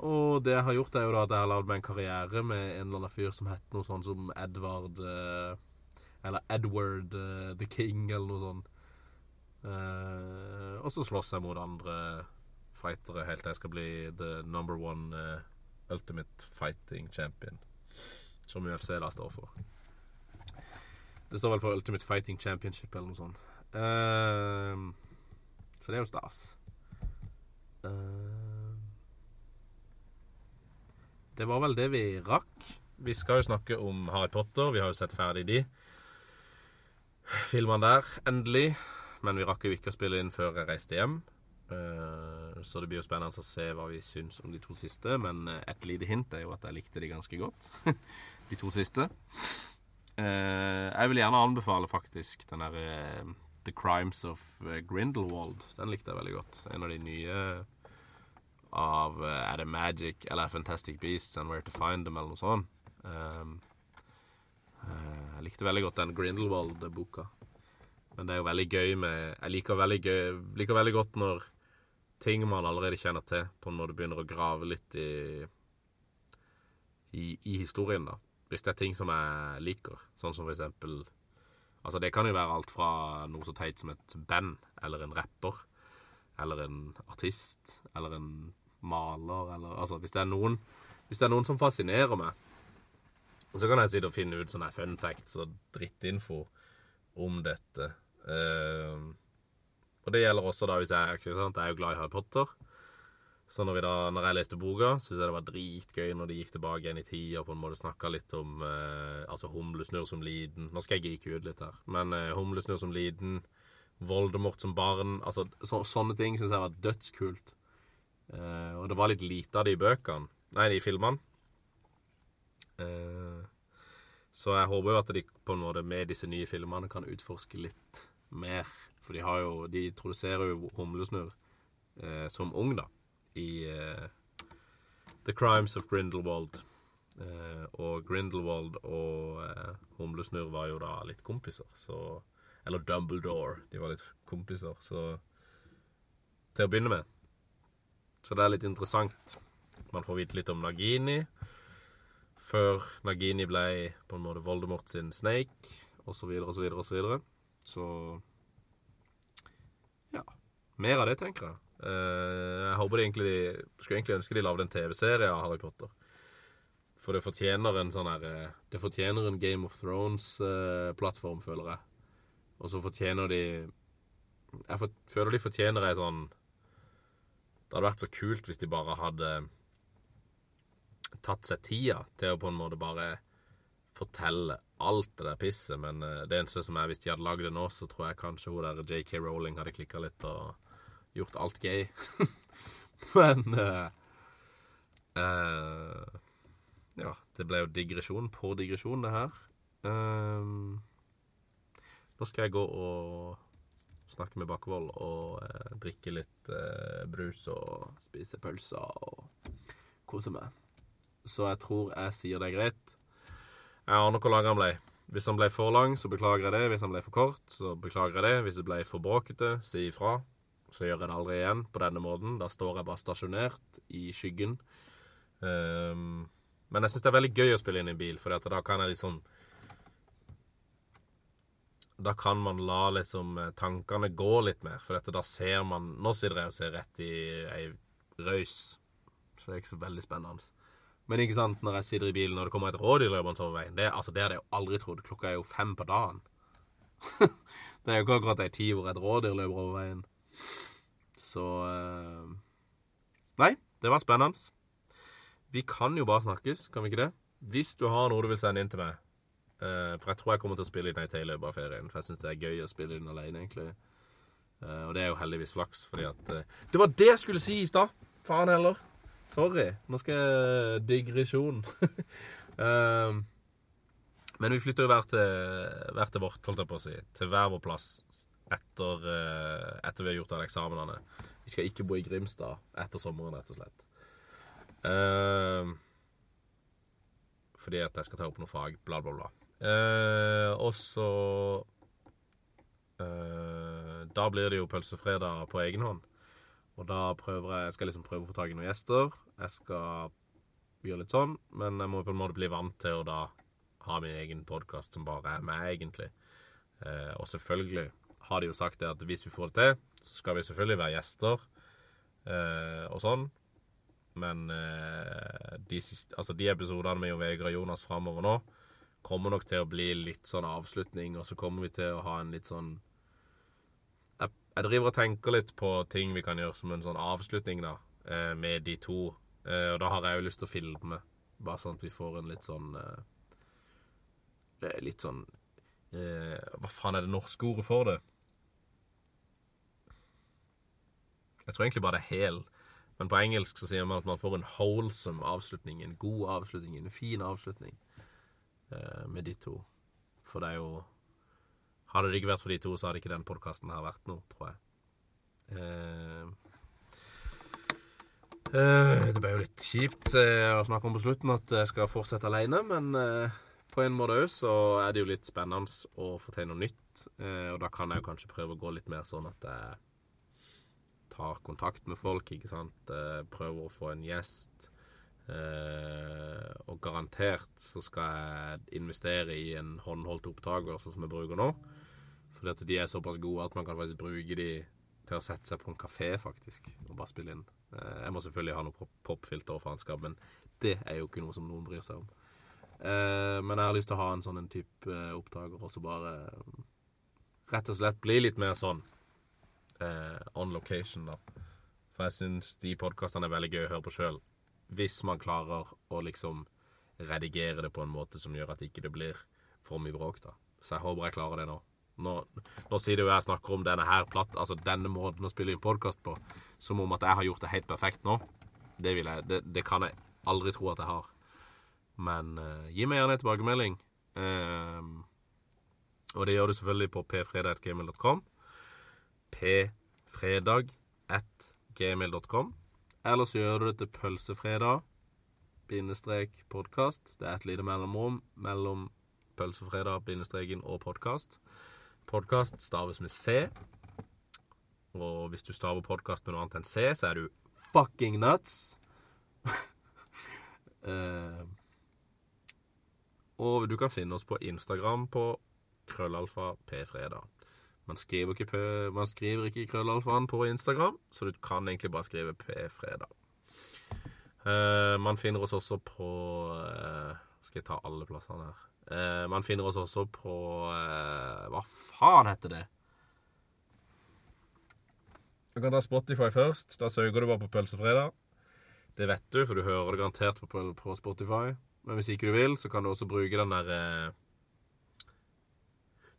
Og det jeg har gjort, er jo da at jeg har lagd meg en karriere med en eller annen fyr som heter noe sånn som Edvard eh, Eller Edward eh, the King, eller noe sånt. Eh, og så slåss jeg mot andre fightere helt til jeg skal bli the number one uh, ultimate fighting champion. Som UFC da står for. Det står vel for Ultimate Fighting Championship eller noe sånt. Uh, så det er jo stas. Det var vel det vi rakk. Vi skal jo snakke om Harry Potter. Vi har jo sett ferdig de filmene der, endelig. Men vi rakk jo ikke å spille inn før jeg reiste hjem. Eh, Så det blir jo spennende å se hva vi syns om de to siste. Men eh, et lite hint er jo at jeg likte de ganske godt. de to siste. Eh, Jeg vil gjerne anbefale faktisk den derre The Crimes of Grindelwald. Den likte jeg veldig godt. En av de nye av Er det Magic eller Fantastic Beasts and Where to Find Them, eller noe sånt. Jeg likte veldig godt den Grindelwald-boka. Men det er jo veldig gøy med Jeg liker veldig, gøy, liker veldig godt når ting man allerede kjenner til, på når du begynner å grave litt i, i, i historien, da. Hvis det er ting som jeg liker, sånn som for eksempel Altså, det kan jo være alt fra noe så teit som et band, eller en rapper, eller en artist, eller en maler, eller Altså, hvis det er noen Hvis det er noen som fascinerer meg, så kan jeg sitte og finne ut sånne fun facts og drittinfo om dette. Eh, og det gjelder også da hvis jeg ikke sant, Jeg er jo glad i Harry Potter. Så når, vi da, når jeg leste boka, syntes jeg det var dritgøy når de gikk tilbake igjen i tid og på en måte snakka litt om eh, altså Humlesnurr som liten. Nå skal jeg geeke ut litt her, men eh, Humlesnurr som liten, Voldemort som barn altså så, Sånne ting syns jeg var dødskult. Eh, og det var litt lite av det i bøkene. Nei, i filmene. Eh, så jeg håper jo at de på en måte med disse nye filmene kan utforske litt mer. For de har jo De introduserer jo Humlesnurr eh, som ung, da, i eh, The Crimes of Grindelwald. Eh, og Grindelwald og eh, Humlesnurr var jo da litt kompiser, så Eller Dumbledore. De var litt kompiser, så Til å begynne med. Så det er litt interessant. Man får vite litt om Nagini før Nagini ble på en måte Voldemort sin Snake, osv., osv., osv. Så ja. Mer av det, tenker jeg. Eh, jeg håper de egentlig skulle egentlig ønske de lagde en TV-serie av Harry Potter. For det fortjener en sånn her eh, Det fortjener en Game of Thrones-plattform, føler jeg. Og så fortjener de Jeg føler de fortjener ei sånn Det hadde vært så kult hvis de bare hadde tatt seg tida til å på en måte bare fortelle alt det der pisset, men eh, det eneste som er hvis de hadde lagd det nå, så tror jeg kanskje hun der JK Rowling hadde klikka litt og gjort alt gay. men uh, uh, Ja, det ble jo digresjon på digresjon, det her. Uh, nå skal jeg gå og snakke med Bakkevold og eh, drikke litt eh, brus og spise pølser og kose meg. Så jeg tror jeg sier det er greit. Jeg aner hvor lang han ble. Hvis han ble for lang, så beklager jeg det. Hvis han ble for kort, så beklager jeg det. Hvis det ble for bråkete, si ifra. så gjør jeg det aldri igjen på denne måten. Da står jeg bare stasjonert i skyggen. Um, men jeg syns det er veldig gøy å spille inn i bil, for da kan jeg liksom Da kan man la liksom eh, tankene gå litt mer, for da ser man Nå sitter jeg og ser rett i ei røys, så det er ikke så veldig spennende. Men ikke sant, når jeg sitter i bilen og det kommer et rådyr løpende over veien, det, altså, det hadde jeg aldri trodd. Klokka er jo fem på dagen. det er jo ikke akkurat ei tid hvor et rådyr løper over veien. Så eh, Nei, det var spennende. Vi kan jo bare snakkes, kan vi ikke det? Hvis du har noe du vil sende inn til meg eh, For jeg tror jeg kommer til å spille inn ei til i løpet av ferien. For jeg syns det er gøy å spille inn alene, egentlig. Eh, og det er jo heldigvis flaks, fordi at eh, Det var det jeg skulle si i stad! Faen heller. Sorry. Nå skal jeg digresjon. um, men vi flytter jo hver til, hver til vårt, holdt jeg på å si. Til hver vår plass etter, uh, etter vi har gjort alle eksamenene. Vi skal ikke bo i Grimstad etter sommeren, rett og slett. Uh, fordi at jeg skal ta opp noe fag, bla, bla, bla. Uh, og så Da blir det jo pølsefredag på egen hånd. Og da prøver jeg, jeg skal liksom prøve å få tak i noen gjester. Jeg skal gjøre litt sånn, men jeg må på en måte bli vant til å da ha min egen podkast som bare er meg, egentlig. Eh, og selvfølgelig har de jo sagt det at hvis vi får det til, så skal vi selvfølgelig være gjester eh, og sånn. Men eh, de, siste, altså de episodene med Jon Vegard og Jonas framover nå kommer nok til å bli litt sånn avslutning, og så kommer vi til å ha en litt sånn jeg driver og tenker litt på ting vi kan gjøre som en sånn avslutning, da, eh, med de to. Eh, og da har jeg jo lyst til å filme, bare sånn at vi får en litt sånn eh, Litt sånn Hva faen er det norske ordet for det? Jeg tror egentlig bare det er hel. Men på engelsk så sier man at man får en wholesome avslutning. En god avslutning. En fin avslutning med de to. For det er jo hadde det ikke vært for de to, så hadde ikke den podkasten her vært noe, tror jeg. Uh, uh, det ble jo litt kjipt uh, å snakke om på slutten at jeg skal fortsette alene, men på en måte òg så er det jo litt spennende å få til noe nytt. og da kan jeg jo kanskje prøve å gå litt mer sånn at jeg tar kontakt med folk, ikke sant. prøver å få en gjest. Og garantert så skal jeg investere i en håndholdt opptaker, sånn som jeg bruker nå. Fordi at de er såpass gode at man kan faktisk bruke de til å sette seg på en kafé, faktisk, og bare spille inn. Uh, jeg må selvfølgelig ha noe popfilter og faenskap, men det er jo ikke noe som noen bryr seg om. Uh, men jeg har lyst til å ha en sånn en type opptaker, og så bare rett og slett bli litt mer sånn on location, da. For jeg syns de podkastene er veldig gøy å høre på sjøl. Hvis man klarer å liksom redigere det på en måte som gjør at ikke det blir for mye bråk, da. Så jeg håper jeg klarer det nå. Nå, nå sier det jo jeg snakker om denne her platt, altså denne måten å spille inn podkast på, som om at jeg har gjort det helt perfekt nå. Det, vil jeg, det, det kan jeg aldri tro at jeg har. Men uh, gi meg gjerne en tilbakemelding. Uh, og det gjør du selvfølgelig på pfredag.gmail.com. pfredag.gmail.com. Eller så gjør du det til pølsefredag bindestrek podkast. Det er et lite mellomrom mellom pølsefredag bindestreken og podkast. Podkast staves med C. Og hvis du staver podkast med noe annet enn C, så er du fucking nuts. uh, og du kan finne oss på Instagram på krøllalfa pfredag. Man skriver ikke, man skriver ikke krøllalfaen på Instagram, så du kan egentlig bare skrive pfredag. Uh, man finner oss også på uh, Skal jeg ta alle plassene her? Uh, man finner oss også på Hva faen heter det? Du kan ta Spotify først. Da søker du bare på Pølsefredag. Det vet du, for du hører det garantert på, på Spotify. Men hvis ikke du vil, så kan du også bruke den der.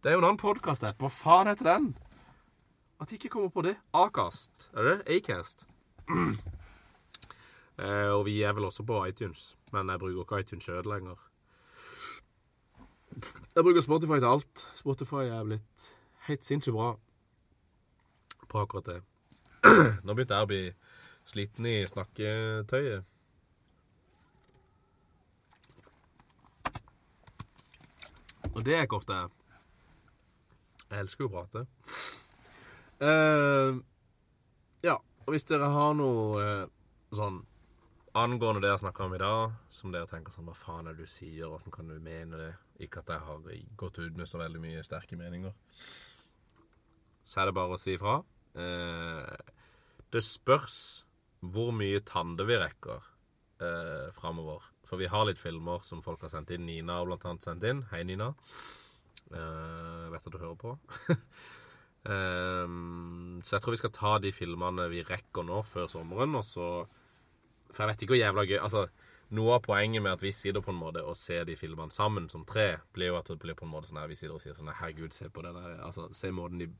Det er jo en annen podkast-app. Hva faen heter den? At de ikke kommer på det. Acast. Er det det? Eh, og vi er vel også på iTunes. Men jeg bruker ikke iTunes sjøl lenger. Jeg bruker Spotify til alt. Spotify er blitt helt sinnssykt bra på akkurat det. Nå begynte jeg å bli sliten i snakketøyet. Og det er ikke ofte jeg Jeg elsker jo å prate. Uh, Og hvis dere har noe uh, sånn angående det jeg snakker om i dag, som dere tenker sånn Hva faen er det du sier? Åssen kan du mene det? Ikke at jeg har gått ut med så veldig mye sterke meninger. Så er det bare å si ifra. Eh, det spørs hvor mye Tande vi rekker eh, framover. For vi har litt filmer som folk har sendt inn. Nina har blant annet sendt inn. Hei, Nina. Eh, vet at du hører på. Ehm, så jeg tror vi skal ta de filmene vi rekker nå, før sommeren, og så For jeg vet ikke hvor jævla gøy Altså, noe av poenget med at vi sitter på en måte og ser de filmene sammen som tre, blir jo at det blir på en måte sånn her vi sitter og sier sånn Herregud, se på det der. Altså, se måten de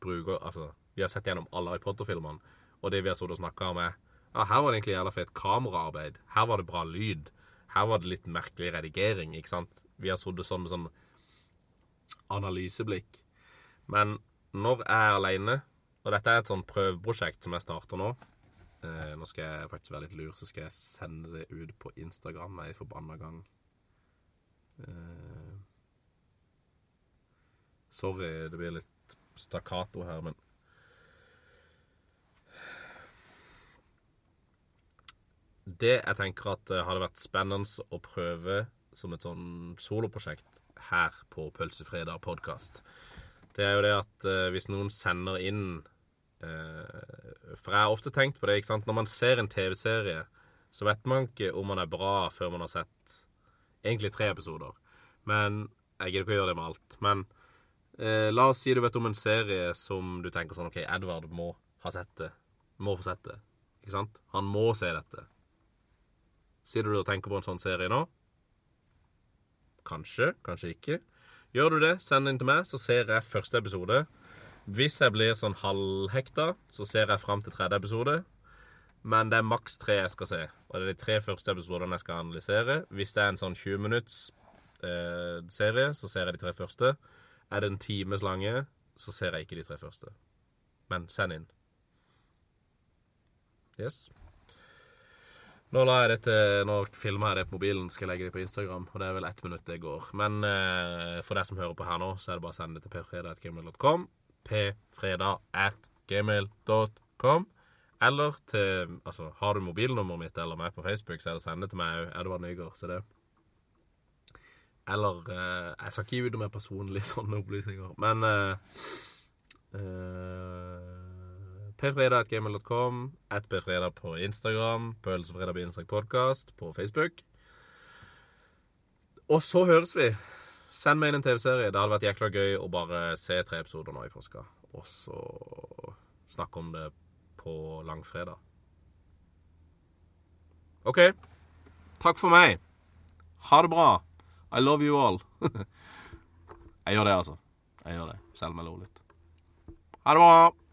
bruker Altså, vi har sett gjennom alle Harry Potter-filmene, og det vi har sittet og snakka om, er ja, her var det egentlig jævla fett kameraarbeid. Her var det bra lyd. Her var det litt merkelig redigering, ikke sant? Vi har sittet sånn med sånn analyseblikk. Men når jeg er aleine, og dette er et sånn prøveprosjekt som jeg starter nå eh, Nå skal jeg faktisk være litt lur, så skal jeg sende det ut på Instagram ei forbanna gang. Eh, sorry, det blir litt stakkato her, men Det jeg tenker at eh, hadde vært spennende å prøve som et sånn soloprosjekt her på Pølsefredag podkast, det er jo det at eh, hvis noen sender inn eh, For jeg har ofte tenkt på det, ikke sant. Når man ser en TV-serie, så vet man ikke om man er bra før man har sett egentlig tre episoder. Men jeg gidder ikke å gjøre det med alt. Men eh, la oss si du vet om en serie som du tenker sånn OK, Edvard må ha sett det. Må få sett det. Ikke sant? Han må se dette. Sitter du og tenker på en sånn serie nå? Kanskje, kanskje ikke. Gjør du det, send den til meg, så ser jeg første episode. Hvis jeg blir sånn halvhekta, så ser jeg fram til tredje episode. Men det er maks tre jeg skal se, og det er de tre første episodene jeg skal analysere. Hvis det er en sånn 20 minutts eh, serie, så ser jeg de tre første. Er det en times lange, så ser jeg ikke de tre første. Men send inn. Yes. Nå la jeg dette, nå filmer jeg det på mobilen, skal jeg legge det på Instagram. Og det er vel ett minutt det går. Men eh, for deg som hører på her nå, så er det bare å sende det til pfredag.gmail.com. pfredag.gmail.com. Eller til Altså, har du mobilnummeret mitt eller meg på Facebook, så er det å sende det til meg òg. Edvard Nygaard, så det. Eller eh, Jeg skal ikke gi ut noe mer personlige sånne opplysninger, men eh, eh, pfredag.gmail.com, at pfredag på Instagram, Pølsefredag bindestrek podkast på Facebook. Og så høres vi. Send meg inn en TV-serie. Det hadde vært jækla gøy å bare se tre episoder nå i påska. Og så snakke om det på langfredag. OK. Takk for meg. Ha det bra. I love you all. jeg gjør det, altså. Jeg gjør det, selv om jeg lo litt. Ha det bra.